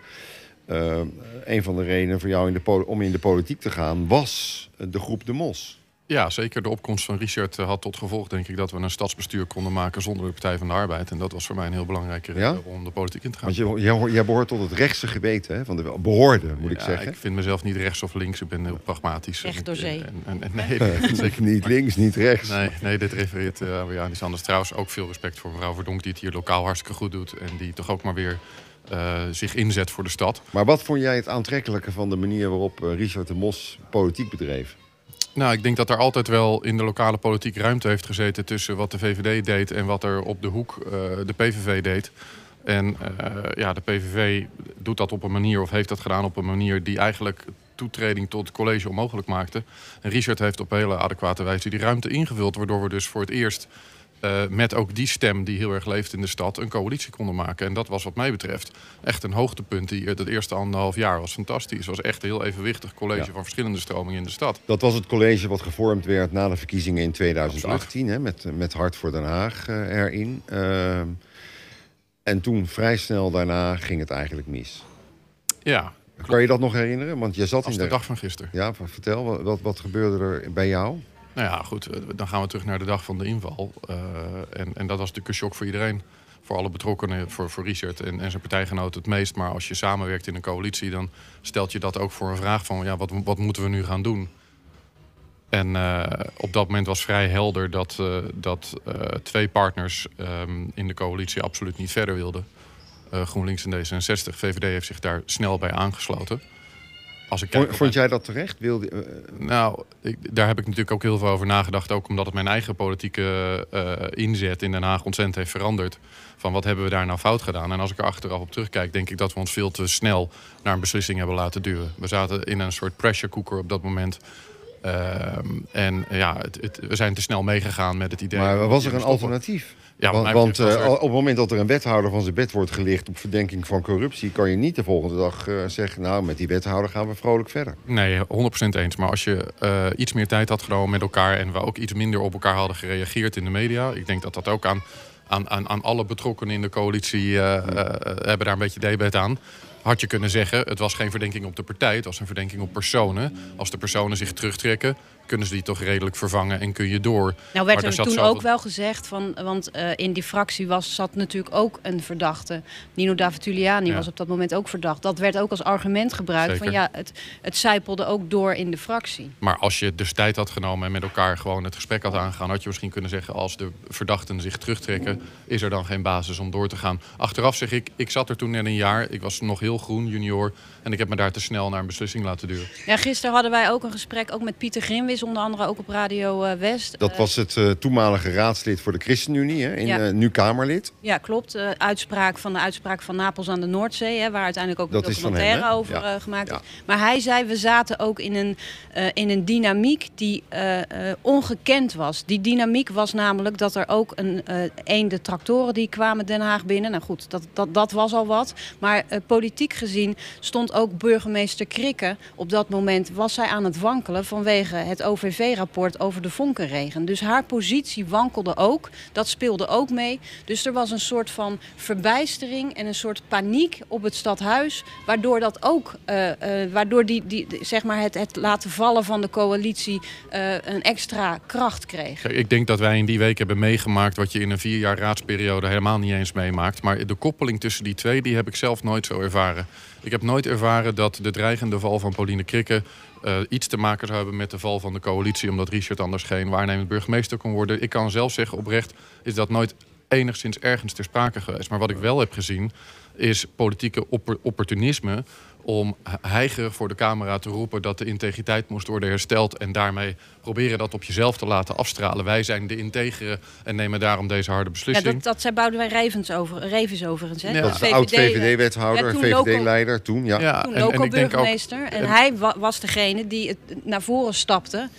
Een van de redenen voor jou in de om in de politiek te gaan was de groep De Mos. Ja, zeker. De opkomst van Richard had tot gevolg, denk ik, dat we een stadsbestuur konden maken zonder de Partij van de Arbeid. En dat was voor mij een heel belangrijke reden ja? om de politiek in te gaan. Want je, jij behoort tot het rechtse geweten, hè? van de behoorde, moet ja, ik zeggen. Ik vind mezelf niet rechts of links, ik ben heel pragmatisch. Recht door zee. En, en, en, nee, nee [laughs] zeker [laughs] niet links, niet rechts. Nee, nee dit refereert uh, weer aan iets anders. Trouwens, ook veel respect voor mevrouw Verdonk, die het hier lokaal hartstikke goed doet. En die toch ook maar weer uh, zich inzet voor de stad. Maar wat vond jij het aantrekkelijke van de manier waarop Richard de Mos politiek bedreef? Nou, ik denk dat er altijd wel in de lokale politiek ruimte heeft gezeten tussen wat de VVD deed en wat er op de hoek uh, de PVV deed. En uh, ja, de PVV doet dat op een manier, of heeft dat gedaan op een manier die eigenlijk toetreding tot het college onmogelijk maakte. En Richard heeft op hele adequate wijze die ruimte ingevuld, waardoor we dus voor het eerst uh, met ook die stem die heel erg leeft in de stad een coalitie konden maken. En dat was wat mij betreft echt een hoogtepunt. Die, het eerste anderhalf jaar was fantastisch. Het was echt een heel evenwichtig college ja. van verschillende stromingen in de stad. Dat was het college wat gevormd werd na de verkiezingen in 2018. Hè, met, met Hart voor Den Haag uh, erin. Uh, en toen vrij snel daarna ging het eigenlijk mis. Ja. Kan je dat nog herinneren? Want je zat Als in de, de dag van gisteren. Ja, vertel, wat, wat gebeurde er bij jou? Nou ja, goed, dan gaan we terug naar de dag van de inval. Uh, en, en dat was natuurlijk een shock voor iedereen. Voor alle betrokkenen, voor, voor Richard en, en zijn partijgenoten het meest. Maar als je samenwerkt in een coalitie, dan stelt je dat ook voor een vraag van... ja, wat, wat moeten we nu gaan doen? En uh, op dat moment was vrij helder dat, uh, dat twee partners um, in de coalitie absoluut niet verder wilden. GroenLinks en D66. VVD heeft zich daar snel bij aangesloten. Als ik kijk vond, vond jij dat terecht? Wilde, uh... Nou, ik, daar heb ik natuurlijk ook heel veel over nagedacht. Ook omdat het mijn eigen politieke uh, inzet in Den Haag ontzettend heeft veranderd. Van wat hebben we daar nou fout gedaan? En als ik er achteraf op terugkijk, denk ik dat we ons veel te snel naar een beslissing hebben laten duwen. We zaten in een soort pressure cooker op dat moment. Uh, en ja, het, het, we zijn te snel meegegaan met het idee. Maar was er een alternatief? Ja, want eh, op het moment dat er een wethouder van zijn bed wordt gelicht op verdenking van corruptie, kan je niet de volgende dag eh, zeggen, nou met die wethouder gaan we vrolijk verder. Nee, 100% eens. Maar als je eh, iets meer tijd had genomen met elkaar en we ook iets minder op elkaar hadden gereageerd in de media, ik denk dat dat ook aan, aan, aan, aan alle betrokkenen in de coalitie hebben daar een beetje debet aan. Had je kunnen zeggen, het was geen verdenking op de partij, het was een verdenking op personen. Als de personen zich terugtrekken, kunnen ze die toch redelijk vervangen en kun je door. Nou werd er toen ook wel gezegd, van, want eh, in die fractie was, zat natuurlijk ook een verdachte. Nino Davituliani Ja. was op dat moment ook verdacht. Dat werd ook als argument gebruikt Zeker. van ja, het, het zijpelde ook door in de fractie. Maar als je dus tijd had genomen en met elkaar gewoon het gesprek had aangegaan, had je misschien kunnen zeggen: als de verdachten zich terugtrekken, is er dan geen basis om door te gaan. Achteraf zeg ik, ik zat er toen net een jaar, ik was nog heel groen, junior, en ik heb me daar te snel naar een beslissing laten duwen. Ja, gisteren hadden wij ook een gesprek ook met Pieter Grimwis, onder andere ook op Radio eh, West. Dat Eh, was het eh, toenmalige raadslid voor de ChristenUnie, hè, in, Ja. nu Kamerlid. Ja, klopt. Uitspraak van de uitspraak van Napels aan de Noordzee, hè, waar uiteindelijk ook een is documentaire hem, over Ja. gemaakt Ja. is. Maar hij zei, we zaten ook in een, in een dynamiek die ongekend was. Die dynamiek was namelijk dat er ook een, een de tractoren die kwamen Den Haag binnen. Nou goed, dat, dat, dat was al wat. Maar politiek gezien stond ook burgemeester Krikke. Op dat moment was zij aan het wankelen vanwege het OVV-rapport over de vonkenregen. Dus haar positie wankelde ook. Dat speelde ook mee. Dus er was een soort van verbijstering en een soort paniek op het stadhuis. Waardoor dat ook, eh, eh, waardoor die, die, zeg maar het, het laten vallen van de coalitie eh, een extra kracht kreeg. Ik denk dat wij in die week hebben meegemaakt wat je in een vier jaar raadsperiode helemaal niet eens meemaakt. Maar de koppeling tussen die twee, die heb ik zelf nooit zo ervaren. Ik heb nooit ervaren dat de dreigende val van Pauline Krikke eh, iets te maken hebben met de val van de coalitie. Omdat Richard anders geen waarnemend burgemeester kon worden. Ik kan zelf zeggen oprecht, is dat nooit enigszins ergens ter sprake geweest. Maar wat ik wel heb gezien, is politieke oppor- opportunisme om heigerig voor de camera te roepen dat de integriteit moest worden hersteld en daarmee proberen dat op jezelf te laten afstralen. Wij zijn de integere en nemen daarom deze harde Ja, beslissing. dat, dat zei Boudewijn Revens over, Revens overigens. Hè? Ja. Dat is de oud-VVD-wethouder, toen VVD-leider toen. Ja. Ja, toen en- en ik denk ook- loco-burgemeester. En, en- hij wa- was degene die het naar voren stapte.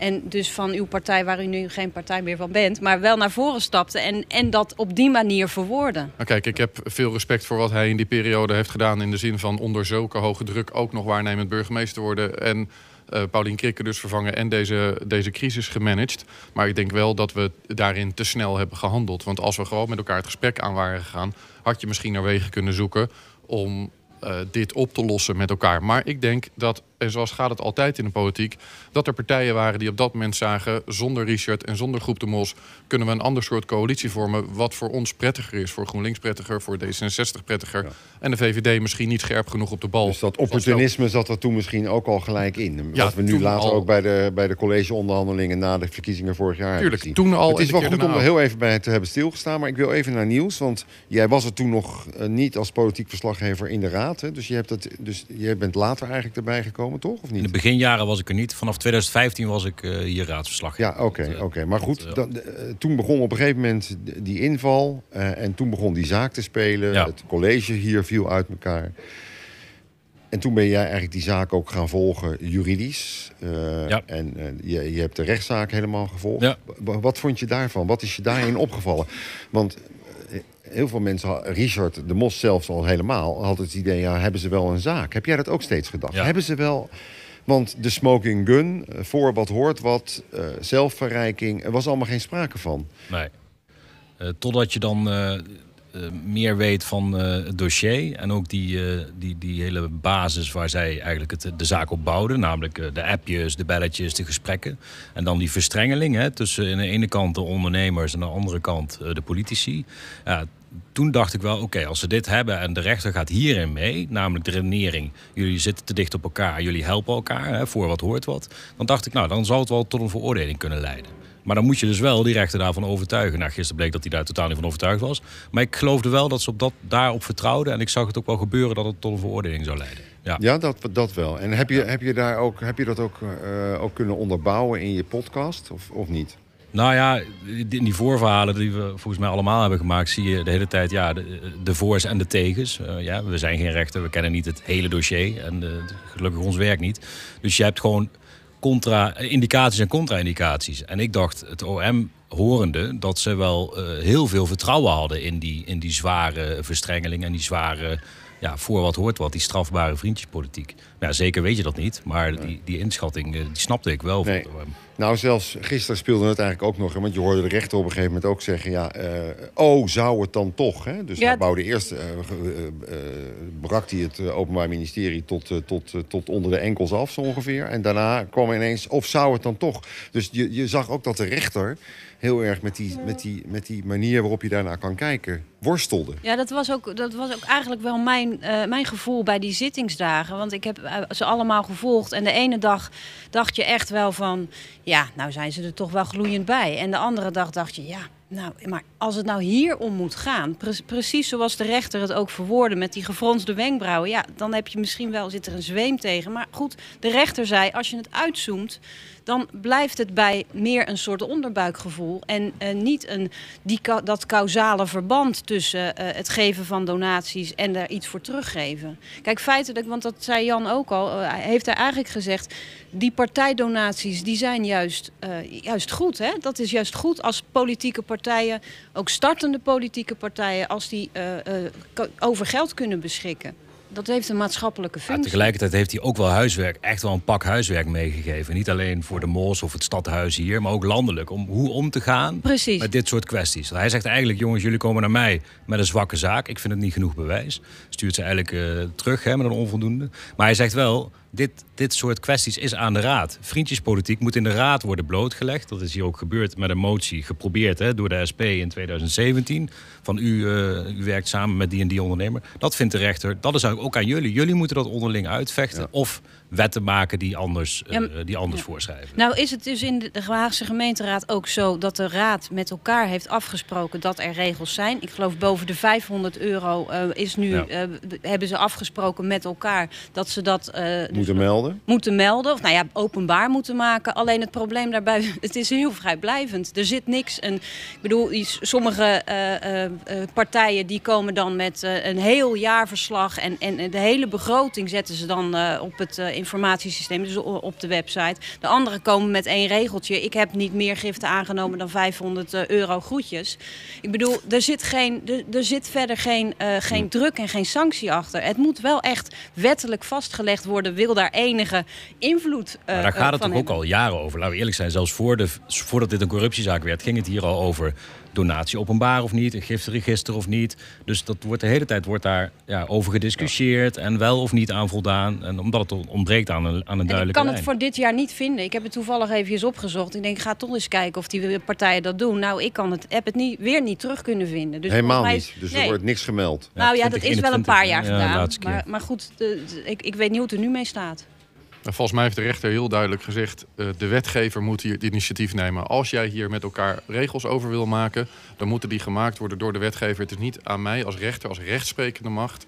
En dus van uw partij, waar u nu geen partij meer van bent, maar wel naar voren stapte en, en dat op die manier verwoordde. Nou, kijk, ik heb veel respect voor wat hij in die periode heeft gedaan. In de zin van onder zulke hoge druk ook nog waarnemend burgemeester worden. En eh Paulien Krikke dus vervangen en deze, deze crisis gemanaged. Maar ik denk wel dat we daarin te snel hebben gehandeld. Want als we gewoon met elkaar het gesprek aan waren gegaan, had je misschien naar wegen kunnen zoeken om eh, dit op te lossen met elkaar. Maar ik denk dat, en zoals gaat het altijd in de politiek, dat er partijen waren die op dat moment zagen, zonder Richard en zonder Groep de Mos, kunnen we een ander soort coalitie vormen, wat voor ons prettiger is. Voor GroenLinks prettiger, voor D66 prettiger. En de VVD misschien niet scherp genoeg op de bal. Dus dat opportunisme zat er toen misschien ook al gelijk in. Ja, wat we nu later al. ook bij de, bij de collegeonderhandelingen na de verkiezingen vorig jaar Tuurlijk, toen al Het is wel goed om er heel even bij te hebben stilgestaan. Maar ik wil even naar Niels. Want jij was er toen nog eh, niet als politiek verslaggever in de raad. Hè? Dus, je hebt het, dus je bent later eigenlijk erbij gekomen, toch? Of In niet? de beginjaren was ik er niet. Vanaf 2015 was ik eh, hier raadsverslag. Ja, oké. oké. Maar goed, eh, toen begon op een gegeven moment die inval. eh, en toen begon die zaak te spelen. Ja. Het college hier viel uit elkaar. En toen ben jij eigenlijk die zaak ook gaan volgen, juridisch. Eh, Ja. En eh, je, je hebt de rechtszaak helemaal gevolgd. Ja. Wa- Wat vond je daarvan? Wat is je daarin opgevallen? Want eh, heel veel mensen, ha- Richard de Mos zelfs al helemaal, had het idee, ja, hebben ze wel een zaak? Heb jij dat ook steeds gedacht? Ja. Hebben ze wel... Want de smoking gun, eh, voor wat hoort wat, eh, zelfverrijking, er was allemaal geen sprake van. Nee. Eh, totdat je dan meer weet van het dossier. En ook die, die, die hele basis waar zij eigenlijk het, de zaak op bouwden. Namelijk de appjes, de belletjes, de gesprekken. En dan die verstrengeling hè, tussen aan de ene kant de ondernemers en aan de andere kant de politici. Ja, toen dacht ik wel, oké, als ze dit hebben en de rechter gaat hierin mee, namelijk de redenering, jullie zitten te dicht op elkaar, jullie helpen elkaar, hè, voor wat hoort wat, dan dacht ik, nou, dan zal het wel tot een veroordeling kunnen leiden. Maar dan moet je dus wel die rechter daarvan overtuigen. Nou, gisteren bleek dat hij daar totaal niet van overtuigd was. Maar ik geloofde wel dat ze op dat, daarop vertrouwden. En ik zag het ook wel gebeuren dat het tot een veroordeling zou leiden. Ja. Ja, dat, dat wel. En heb je, heb je, daar ook, heb je dat ook, eh, ook kunnen onderbouwen in je podcast, of, of niet? Nou ja, in die voorverhalen die we volgens mij allemaal hebben gemaakt, zie je de hele tijd ja, de, voor's en de tegens. Eh, ja, we zijn geen rechter, we kennen niet het hele dossier en eh, gelukkig ons werk niet. Dus je hebt gewoon contra, indicaties en contra-indicaties. En ik dacht, het OM horende, dat ze wel heel veel vertrouwen hadden in die, in die zware verstrengeling en die zware, ja, voor wat hoort wat, die strafbare vriendjespolitiek. Nou, ja, zeker weet je dat niet, maar die, die inschatting, die snapte ik wel. Nee. Nou, zelfs gisteren speelde het eigenlijk ook nog. Want je hoorde de rechter op een gegeven moment ook zeggen... ja, uh, oh, zou het dan toch? Hè? Dus ja, hij bouwde eerst... Uh, uh, brak hij het Openbaar Ministerie tot, tot, tot onder de enkels af, zo ongeveer. En daarna kwam ineens, of zou het dan toch? Dus je, je zag ook dat de rechter heel erg met die, met, die, met die manier waarop je daarnaar kan kijken worstelde. Ja, dat was ook, dat was ook eigenlijk wel mijn, uh, mijn gevoel bij die zittingsdagen. Want ik heb ze allemaal gevolgd. En de ene dag dacht je echt wel van... ja, nou zijn ze er toch wel gloeiend bij. En de andere dag dacht je, ja, nou, maar als het nou hier om moet gaan, pre precies zoals de rechter het ook verwoordde met die gefronste wenkbrauwen, ja, dan heb je misschien wel zit er een zweem tegen. Maar goed, de rechter zei: als je het uitzoomt, dan blijft het bij meer een soort onderbuikgevoel en uh, niet een, die, dat causale verband tussen uh, het geven van donaties en er iets voor teruggeven. Kijk, feitelijk, want dat zei Jan ook al, uh, heeft hij eigenlijk gezegd, die partijdonaties die zijn juist, juist goed. Hè? Dat is juist goed als politieke partijen, ook startende politieke partijen, als die over geld kunnen beschikken dat heeft een maatschappelijke functie. Ja, tegelijkertijd heeft hij ook wel huiswerk, echt wel een pak huiswerk meegegeven. Niet alleen voor de Moos of het stadhuis hier, maar ook landelijk. Om hoe om te gaan Precies. met dit soort kwesties. Hij zegt eigenlijk, jongens, jullie komen naar mij met een zwakke zaak. Ik vind het niet genoeg bewijs. Stuurt ze eigenlijk uh, terug hè, met een onvoldoende. Maar hij zegt wel, dit, dit soort kwesties is aan de raad. Vriendjespolitiek moet in de raad worden blootgelegd. Dat is hier ook gebeurd met een motie, geprobeerd hè, door de SP in 2017. Van u, uh, u werkt samen met die en die ondernemer. Dat vindt de rechter, dat is ook aan jullie. Jullie moeten dat onderling uitvechten. Of wetten maken die anders, uh, die anders ja. voorschrijven. Nou is het dus in de Haagse gemeenteraad ook zo dat de raad met elkaar heeft afgesproken dat er regels zijn. Ik geloof boven de 500 euro uh, is nu, ja. uh, hebben ze afgesproken met elkaar dat ze dat moeten melden. Moeten melden, of nou ja, openbaar moeten maken. Alleen het probleem daarbij, [laughs] het is heel vrijblijvend. Er zit niks. En, ik bedoel, sommige partijen die komen dan met een heel jaarverslag en, en de hele begroting zetten ze dan op het informatiesysteem, dus op de website. De anderen komen met één regeltje. Ik heb niet meer giften aangenomen dan 500 euro groetjes. Ik bedoel, er zit, geen, er, er zit verder geen, uh, geen druk en geen sanctie achter. Het moet wel echt wettelijk vastgelegd worden. Wil daar enige invloed uh, Maar daar gaat het toch ook al jaren over. Laten we eerlijk zijn, zelfs voor de, voordat dit een corruptiezaak werd, ging het hier al over donatie openbaar of niet, een giftenregister of niet. Dus dat wordt de hele tijd wordt daar ja, over gediscussieerd en wel of niet aan voldaan. En omdat het ontbreekt aan een, aan een duidelijke Ik kan lijn. het voor dit jaar niet vinden. Ik heb het toevallig even opgezocht. Ik denk, ga toch eens kijken of die partijen dat doen. Nou, ik kan het, heb het niet, weer niet terug kunnen vinden. Dus Helemaal mij, niet. Dus nee. er wordt niks gemeld. Nou ja, dat is wel een paar jaar gedaan. Maar, maar goed, de, de, ik, ik weet niet hoe het er nu mee staat. En volgens mij heeft de rechter heel duidelijk gezegd: uh, de wetgever moet hier het initiatief nemen. Als jij hier met elkaar regels over wil maken, dan moeten die gemaakt worden door de wetgever. Het is niet aan mij als rechter, als rechtsprekende macht,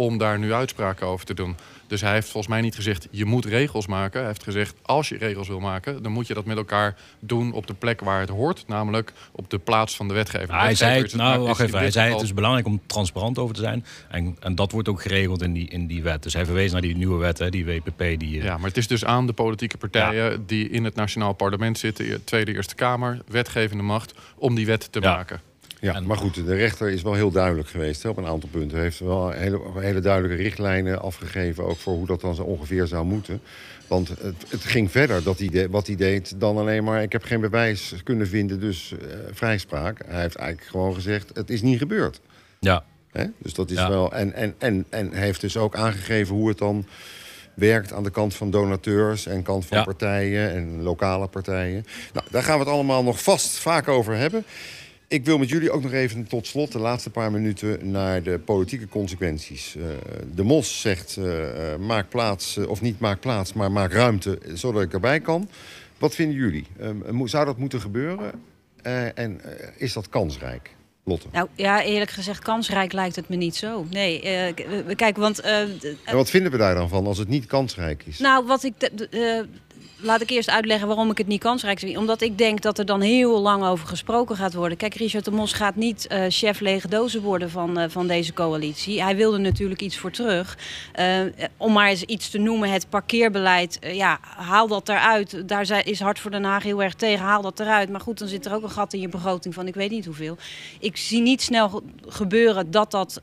om daar nu uitspraken over te doen. Dus hij heeft volgens mij niet gezegd, je moet regels maken. Hij heeft gezegd, als je regels wil maken... dan moet je dat met elkaar doen op de plek waar het hoort. Namelijk op de plaats van de wetgever. Hij zei, het, nou, wacht even, hij zei het is belangrijk om transparant over te zijn. En, en dat wordt ook geregeld in die, in die wet. Dus hij verwees naar die nieuwe wet, hè, die WPP. Die, ja, maar het is dus aan de politieke partijen... Ja. die in het Nationaal Parlement zitten... Tweede, Eerste Kamer, wetgevende macht... om die wet te ja. maken. Ja, maar goed, de rechter is wel heel duidelijk geweest hè, op een aantal punten. Hij heeft wel hele, hele duidelijke richtlijnen afgegeven... ook voor hoe dat dan zo ongeveer zou moeten. Want het, het ging verder, dat hij de, wat hij deed, dan alleen maar... ik heb geen bewijs kunnen vinden, dus uh, vrijspraak. Hij heeft eigenlijk gewoon gezegd, het is niet gebeurd. Ja. Hè? Dus dat is ja. wel... En, en, en, en hij heeft dus ook aangegeven hoe het dan werkt aan de kant van donateurs en kant van ja. partijen en lokale partijen. Nou, daar gaan we het allemaal nog vast vaak over hebben. Ik wil met jullie ook nog even tot slot de laatste paar minuten naar de politieke consequenties. Uh, de Mos zegt uh, maak plaats, uh, of niet maak plaats, maar maak ruimte zodat ik erbij kan. Wat vinden jullie? zou dat moeten gebeuren? en is dat kansrijk? Lotte. Nou ja, eerlijk gezegd, kansrijk lijkt het me niet zo. Nee, kijk, want... en wat vinden we daar dan van als het niet kansrijk is? Nou, wat ik laat ik eerst uitleggen waarom ik het niet kansrijk zie. Omdat ik denk dat er dan heel lang over gesproken gaat worden. Kijk, Richard de Mos gaat niet uh, chef lege dozen worden van, uh, van deze coalitie. Hij wilde natuurlijk iets voor terug. Uh, om maar eens iets te noemen, het parkeerbeleid. ja, haal dat eruit. Daar is Hart voor Den Haag heel erg tegen. Haal dat eruit. Maar goed, dan zit er ook een gat in je begroting van ik weet niet hoeveel. Ik zie niet snel gebeuren dat dat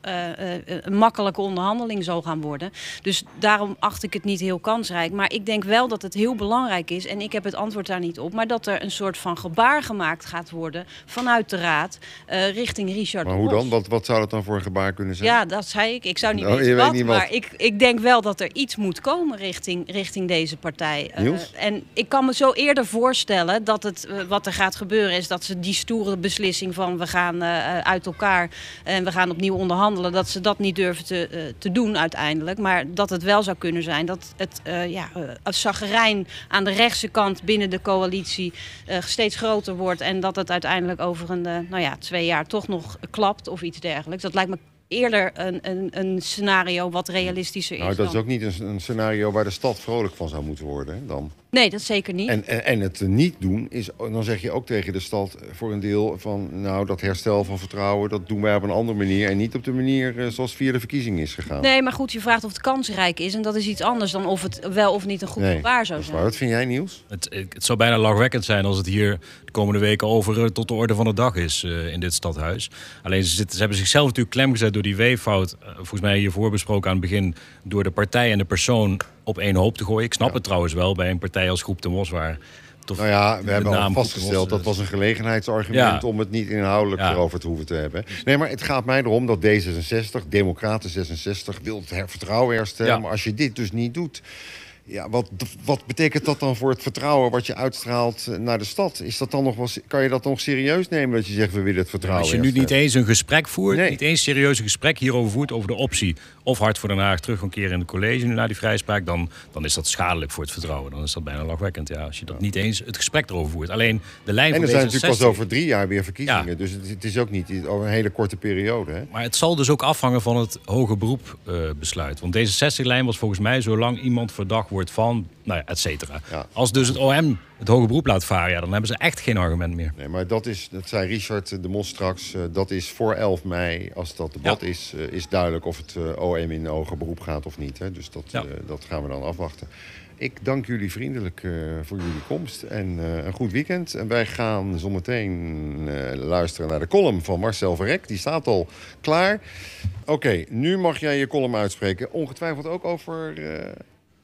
een makkelijke onderhandeling zal gaan worden. Dus daarom acht ik het niet heel kansrijk. Maar ik denk wel dat het heel belangrijk is, en ik heb het antwoord daar niet op, maar dat er een soort van gebaar gemaakt gaat worden vanuit de Raad uh, richting Richard Maar hoe dan? Wat, wat zou dat dan voor een gebaar kunnen zijn? Ja, dat zei ik. Ik zou niet nou, weten wat, niet maar ik, ik denk wel dat er iets moet komen richting, richting deze partij. Uh, en ik kan me zo eerder voorstellen dat het, uh, wat er gaat gebeuren is dat ze die stoere beslissing van we gaan uit elkaar en we gaan opnieuw onderhandelen, dat ze dat niet durven te, te doen uiteindelijk. Maar dat het wel zou kunnen zijn dat het ja, zagerijn aan de rechtse kant binnen de coalitie uh, steeds groter wordt. En dat het uiteindelijk over een, uh, nou ja, twee jaar toch nog klapt of iets dergelijks. Dat lijkt me eerder een, een, een scenario wat realistischer is. Nou, dat is ook niet een, een, scenario waar de stad vrolijk van zou moeten worden dan. Nee, dat zeker niet. En, en, en, het niet doen is, dan zeg je ook tegen de stad voor een deel van, nou, dat herstel van vertrouwen, dat doen wij op een andere manier en niet op de manier uh, zoals via de verkiezingen is gegaan. Nee, maar goed, je vraagt of het kansrijk is en dat is iets anders dan of het wel of niet een goed nee, waar zou zijn. Waar. Wat vind jij, Niels? Het, het, zou bijna lachwekkend zijn als het hier de komende weken over uh, tot de orde van de dag is uh, in dit stadhuis. Alleen ze, zitten, ze hebben zichzelf natuurlijk klem gezet door die weeffout, volgens mij hiervoor besproken aan het begin, door de partij en de persoon op één hoop te gooien. Ik snap het trouwens wel bij een partij als Groep de Mos waar... nou ja, we hebben al vastgesteld dat was een gelegenheidsargument om het niet inhoudelijk ja. erover te hoeven te hebben. Nee, maar het gaat mij erom dat D66, Democraten 66, wil het vertrouwen herstellen. Maar als je dit dus niet doet, ja, wat, wat betekent dat dan voor het vertrouwen wat je uitstraalt eh, naar de stad? Is dat dan nog wel, kan je dat nog serieus nemen dat je zegt we willen het vertrouwen? als je nu niet eens een gesprek voert, nee. niet eens serieus een gesprek hierover voert over de optie of Hart voor Den Haag terug een keer in het college nu naar die vrijspraak, dan, dan is dat schadelijk voor het vertrouwen. Dan is dat bijna lachwekkend. Ja, als je dat ja. niet eens het gesprek erover voert. Alleen de lijn en er zijn natuurlijk pas over drie jaar weer verkiezingen. Ja. Dus het, het, is ook niet over een hele korte periode. Hè? Maar het zal dus ook afhangen van het hoge beroep uh, besluit. Want deze 60-lijn was volgens mij zolang iemand verdacht wordt van nou ja, et cetera. Ja. Als dus het OM het hoge beroep laat varen, ja, dan hebben ze echt geen argument meer. Nee, maar dat is, dat zei Richard de Mos straks, uh, dat is voor 11 mei, als dat debat ja. is, uh, is duidelijk of het OM in hoger beroep gaat of niet. Hè? Dus dat, ja. dat gaan we dan afwachten. Ik dank jullie vriendelijk voor jullie komst en een goed weekend. En wij gaan zometeen luisteren naar de column van Marcel Verrek. Die staat al klaar. Oké, okay, nu mag jij je column uitspreken. Ongetwijfeld ook over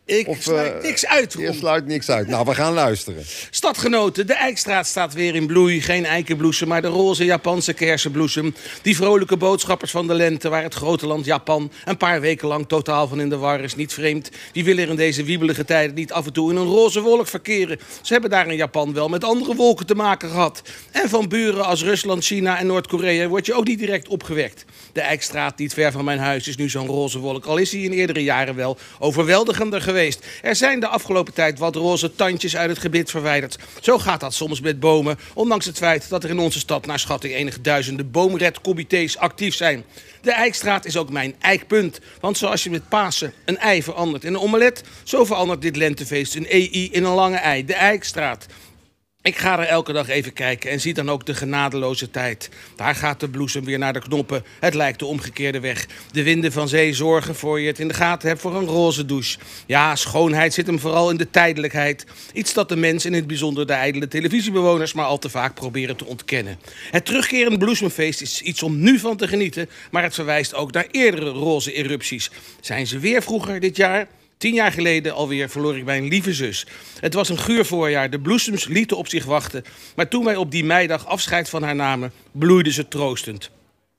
ik of, sluit uh, niks uit. Je sluit niks uit. Nou, we gaan luisteren. Stadgenoten, de Eikstraat staat weer in bloei. Geen eikenbloesem, maar de roze Japanse kersenbloesem. Die vrolijke boodschappers van de lente, waar het grote land Japan... een paar weken lang totaal van in de war is, niet vreemd. Die willen er in deze wiebelige tijden niet af en toe in een roze wolk verkeren. Ze hebben daar in Japan wel met andere wolken te maken gehad. En van buren als Rusland, China en Noord-Korea... word je ook niet direct opgewekt. De Eikstraat, niet ver van mijn huis, is nu zo'n roze wolk. Al is hij in eerdere jaren wel overweldigender geweest Er zijn de afgelopen tijd wat roze tandjes uit het gebit verwijderd. Zo gaat dat soms met bomen, ondanks het feit dat er in onze stad naar schatting enige duizenden boomredcomité's actief zijn. De Eikstraat is ook mijn eikpunt. Want zoals je met Pasen een ei verandert in een omelet... zo verandert dit lentefeest een EI in een lange ei. De Eikstraat. Ik ga er elke dag even kijken en zie dan ook de genadeloze tijd. Daar gaat de bloesem weer naar de knoppen. Het lijkt de omgekeerde weg. De winden van zee zorgen voor je het in de gaten hebt voor een roze douche. Ja, schoonheid zit hem vooral in de tijdelijkheid. Iets dat de mens, in het bijzonder de ijdele televisiebewoners, maar al te vaak proberen te ontkennen. Het terugkerende bloesemfeest is iets om nu van te genieten, maar het verwijst ook naar eerdere roze erupties. Zijn ze weer vroeger dit jaar? Tien jaar geleden alweer verloor ik mijn lieve zus. Het was een guur voorjaar, de bloesems lieten op zich wachten. Maar toen wij op die meidag afscheid van haar namen, bloeide ze troostend.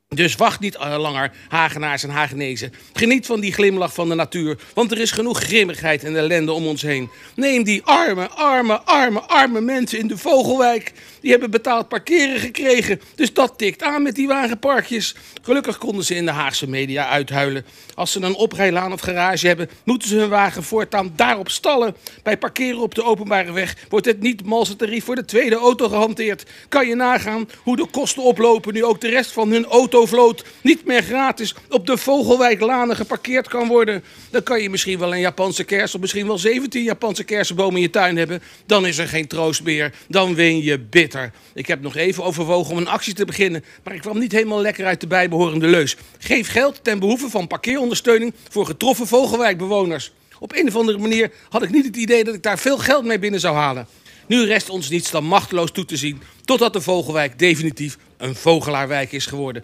Dus wacht niet langer, Hagenaars en Hagenezen. Geniet van die glimlach van de natuur, want er is genoeg grimmigheid en ellende om ons heen. Neem die arme, arme, arme, arme mensen in de Vogelwijk. Die hebben betaald parkeren gekregen. Dus dat tikt aan met die wagenparkjes. Gelukkig konden ze in de Haagse media uithuilen. Als ze een oprijlaan of garage hebben, moeten ze hun wagen voortaan daarop stallen. Bij parkeren op de openbare weg wordt het niet malse tarief voor de tweede auto gehanteerd. Kan je nagaan hoe de kosten oplopen nu ook de rest van hun autovloot niet meer gratis op de Vogelwijklanen geparkeerd kan worden. Dan kan je misschien wel een Japanse kers of misschien wel 17 Japanse kersenbomen in je tuin hebben. Dan is er geen troost meer. Dan win je bitter. Ik heb nog even overwogen om een actie te beginnen, maar ik kwam niet helemaal lekker uit de bijbehorende leus. Geef geld ten behoeve van parkeerondersteuning voor getroffen Vogelwijkbewoners. Op een of andere manier had ik niet het idee dat ik daar veel geld mee binnen zou halen. Nu rest ons niets dan machteloos toe te zien totdat de Vogelwijk definitief een vogelaarwijk is geworden.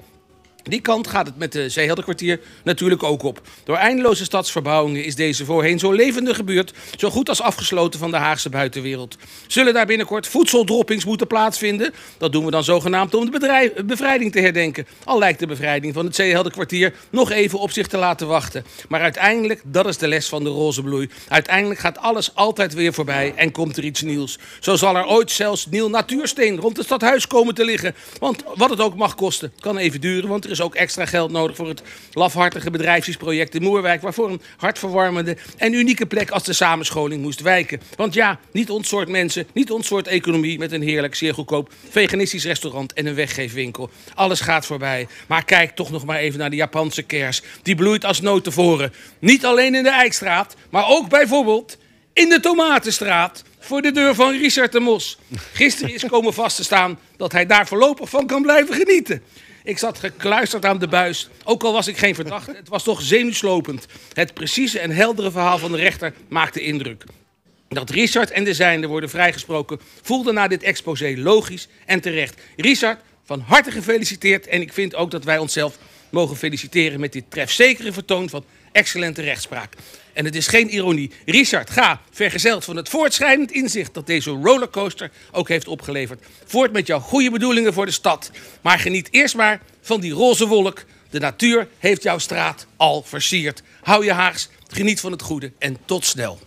Die kant gaat het met de Zeehelderkwartier natuurlijk ook op. Door eindeloze stadsverbouwingen is deze voorheen zo levendige buurt zo goed als afgesloten van de Haagse buitenwereld. Zullen daar binnenkort voedseldroppings moeten plaatsvinden? Dat doen we dan zogenaamd om de bevrijding te herdenken. Al lijkt de bevrijding van het Zeehelderkwartier nog even op zich te laten wachten. Maar uiteindelijk, dat is de les van de roze bloei. Uiteindelijk gaat alles altijd weer voorbij en komt er iets nieuws. Zo zal er ooit zelfs nieuw natuursteen rond het stadhuis komen te liggen. Want wat het ook mag kosten, kan even duren, want er is ook extra geld nodig voor het lafhartige bedrijfsproject in Moerwijk, waarvoor een hartverwarmende en unieke plek als de samenscholing moest wijken. Want ja, niet ons soort mensen, niet ons soort economie met een heerlijk, zeer goedkoop veganistisch restaurant en een weggeefwinkel. Alles gaat voorbij. Maar kijk toch nog maar even naar de Japanse kers. Die bloeit als notenvoren. Niet alleen in de Eikstraat, maar ook bijvoorbeeld in de Tomatenstraat voor de deur van Richard de Mos. Gisteren is komen vast te staan dat hij daar voorlopig van kan blijven genieten. Ik zat gekluisterd aan de buis. Ook al was ik geen verdachte, het was toch zenuwslopend. Het precieze en heldere verhaal van de rechter maakte indruk. Dat Richard en de zijnde worden vrijgesproken voelde na dit exposé logisch en terecht. Richard, van harte gefeliciteerd. En ik vind ook dat wij onszelf mogen feliciteren met dit trefzekere vertoon van excellente rechtspraak. En het is geen ironie. Richard, ga, vergezeld van het voortschrijdend inzicht dat deze rollercoaster ook heeft opgeleverd. Voort met jouw goede bedoelingen voor de stad. Maar geniet eerst maar van die roze wolk. De natuur heeft jouw straat al versierd. Hou je haags, geniet van het goede en tot snel.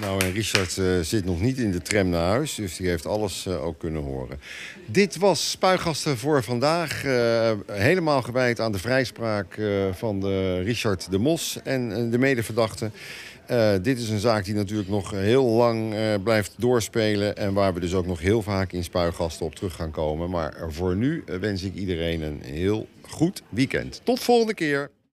Nou, en Richard uh, zit nog niet in de tram naar huis, dus die heeft alles uh, ook kunnen horen. Dit was Spuigasten voor vandaag. Uh, helemaal gewijd aan de vrijspraak van de Richard de Mos en de medeverdachte. dit is een zaak die natuurlijk nog heel lang blijft doorspelen... en waar we dus ook nog heel vaak in Spuigasten op terug gaan komen. Maar voor nu wens ik iedereen een heel goed weekend. Tot volgende keer.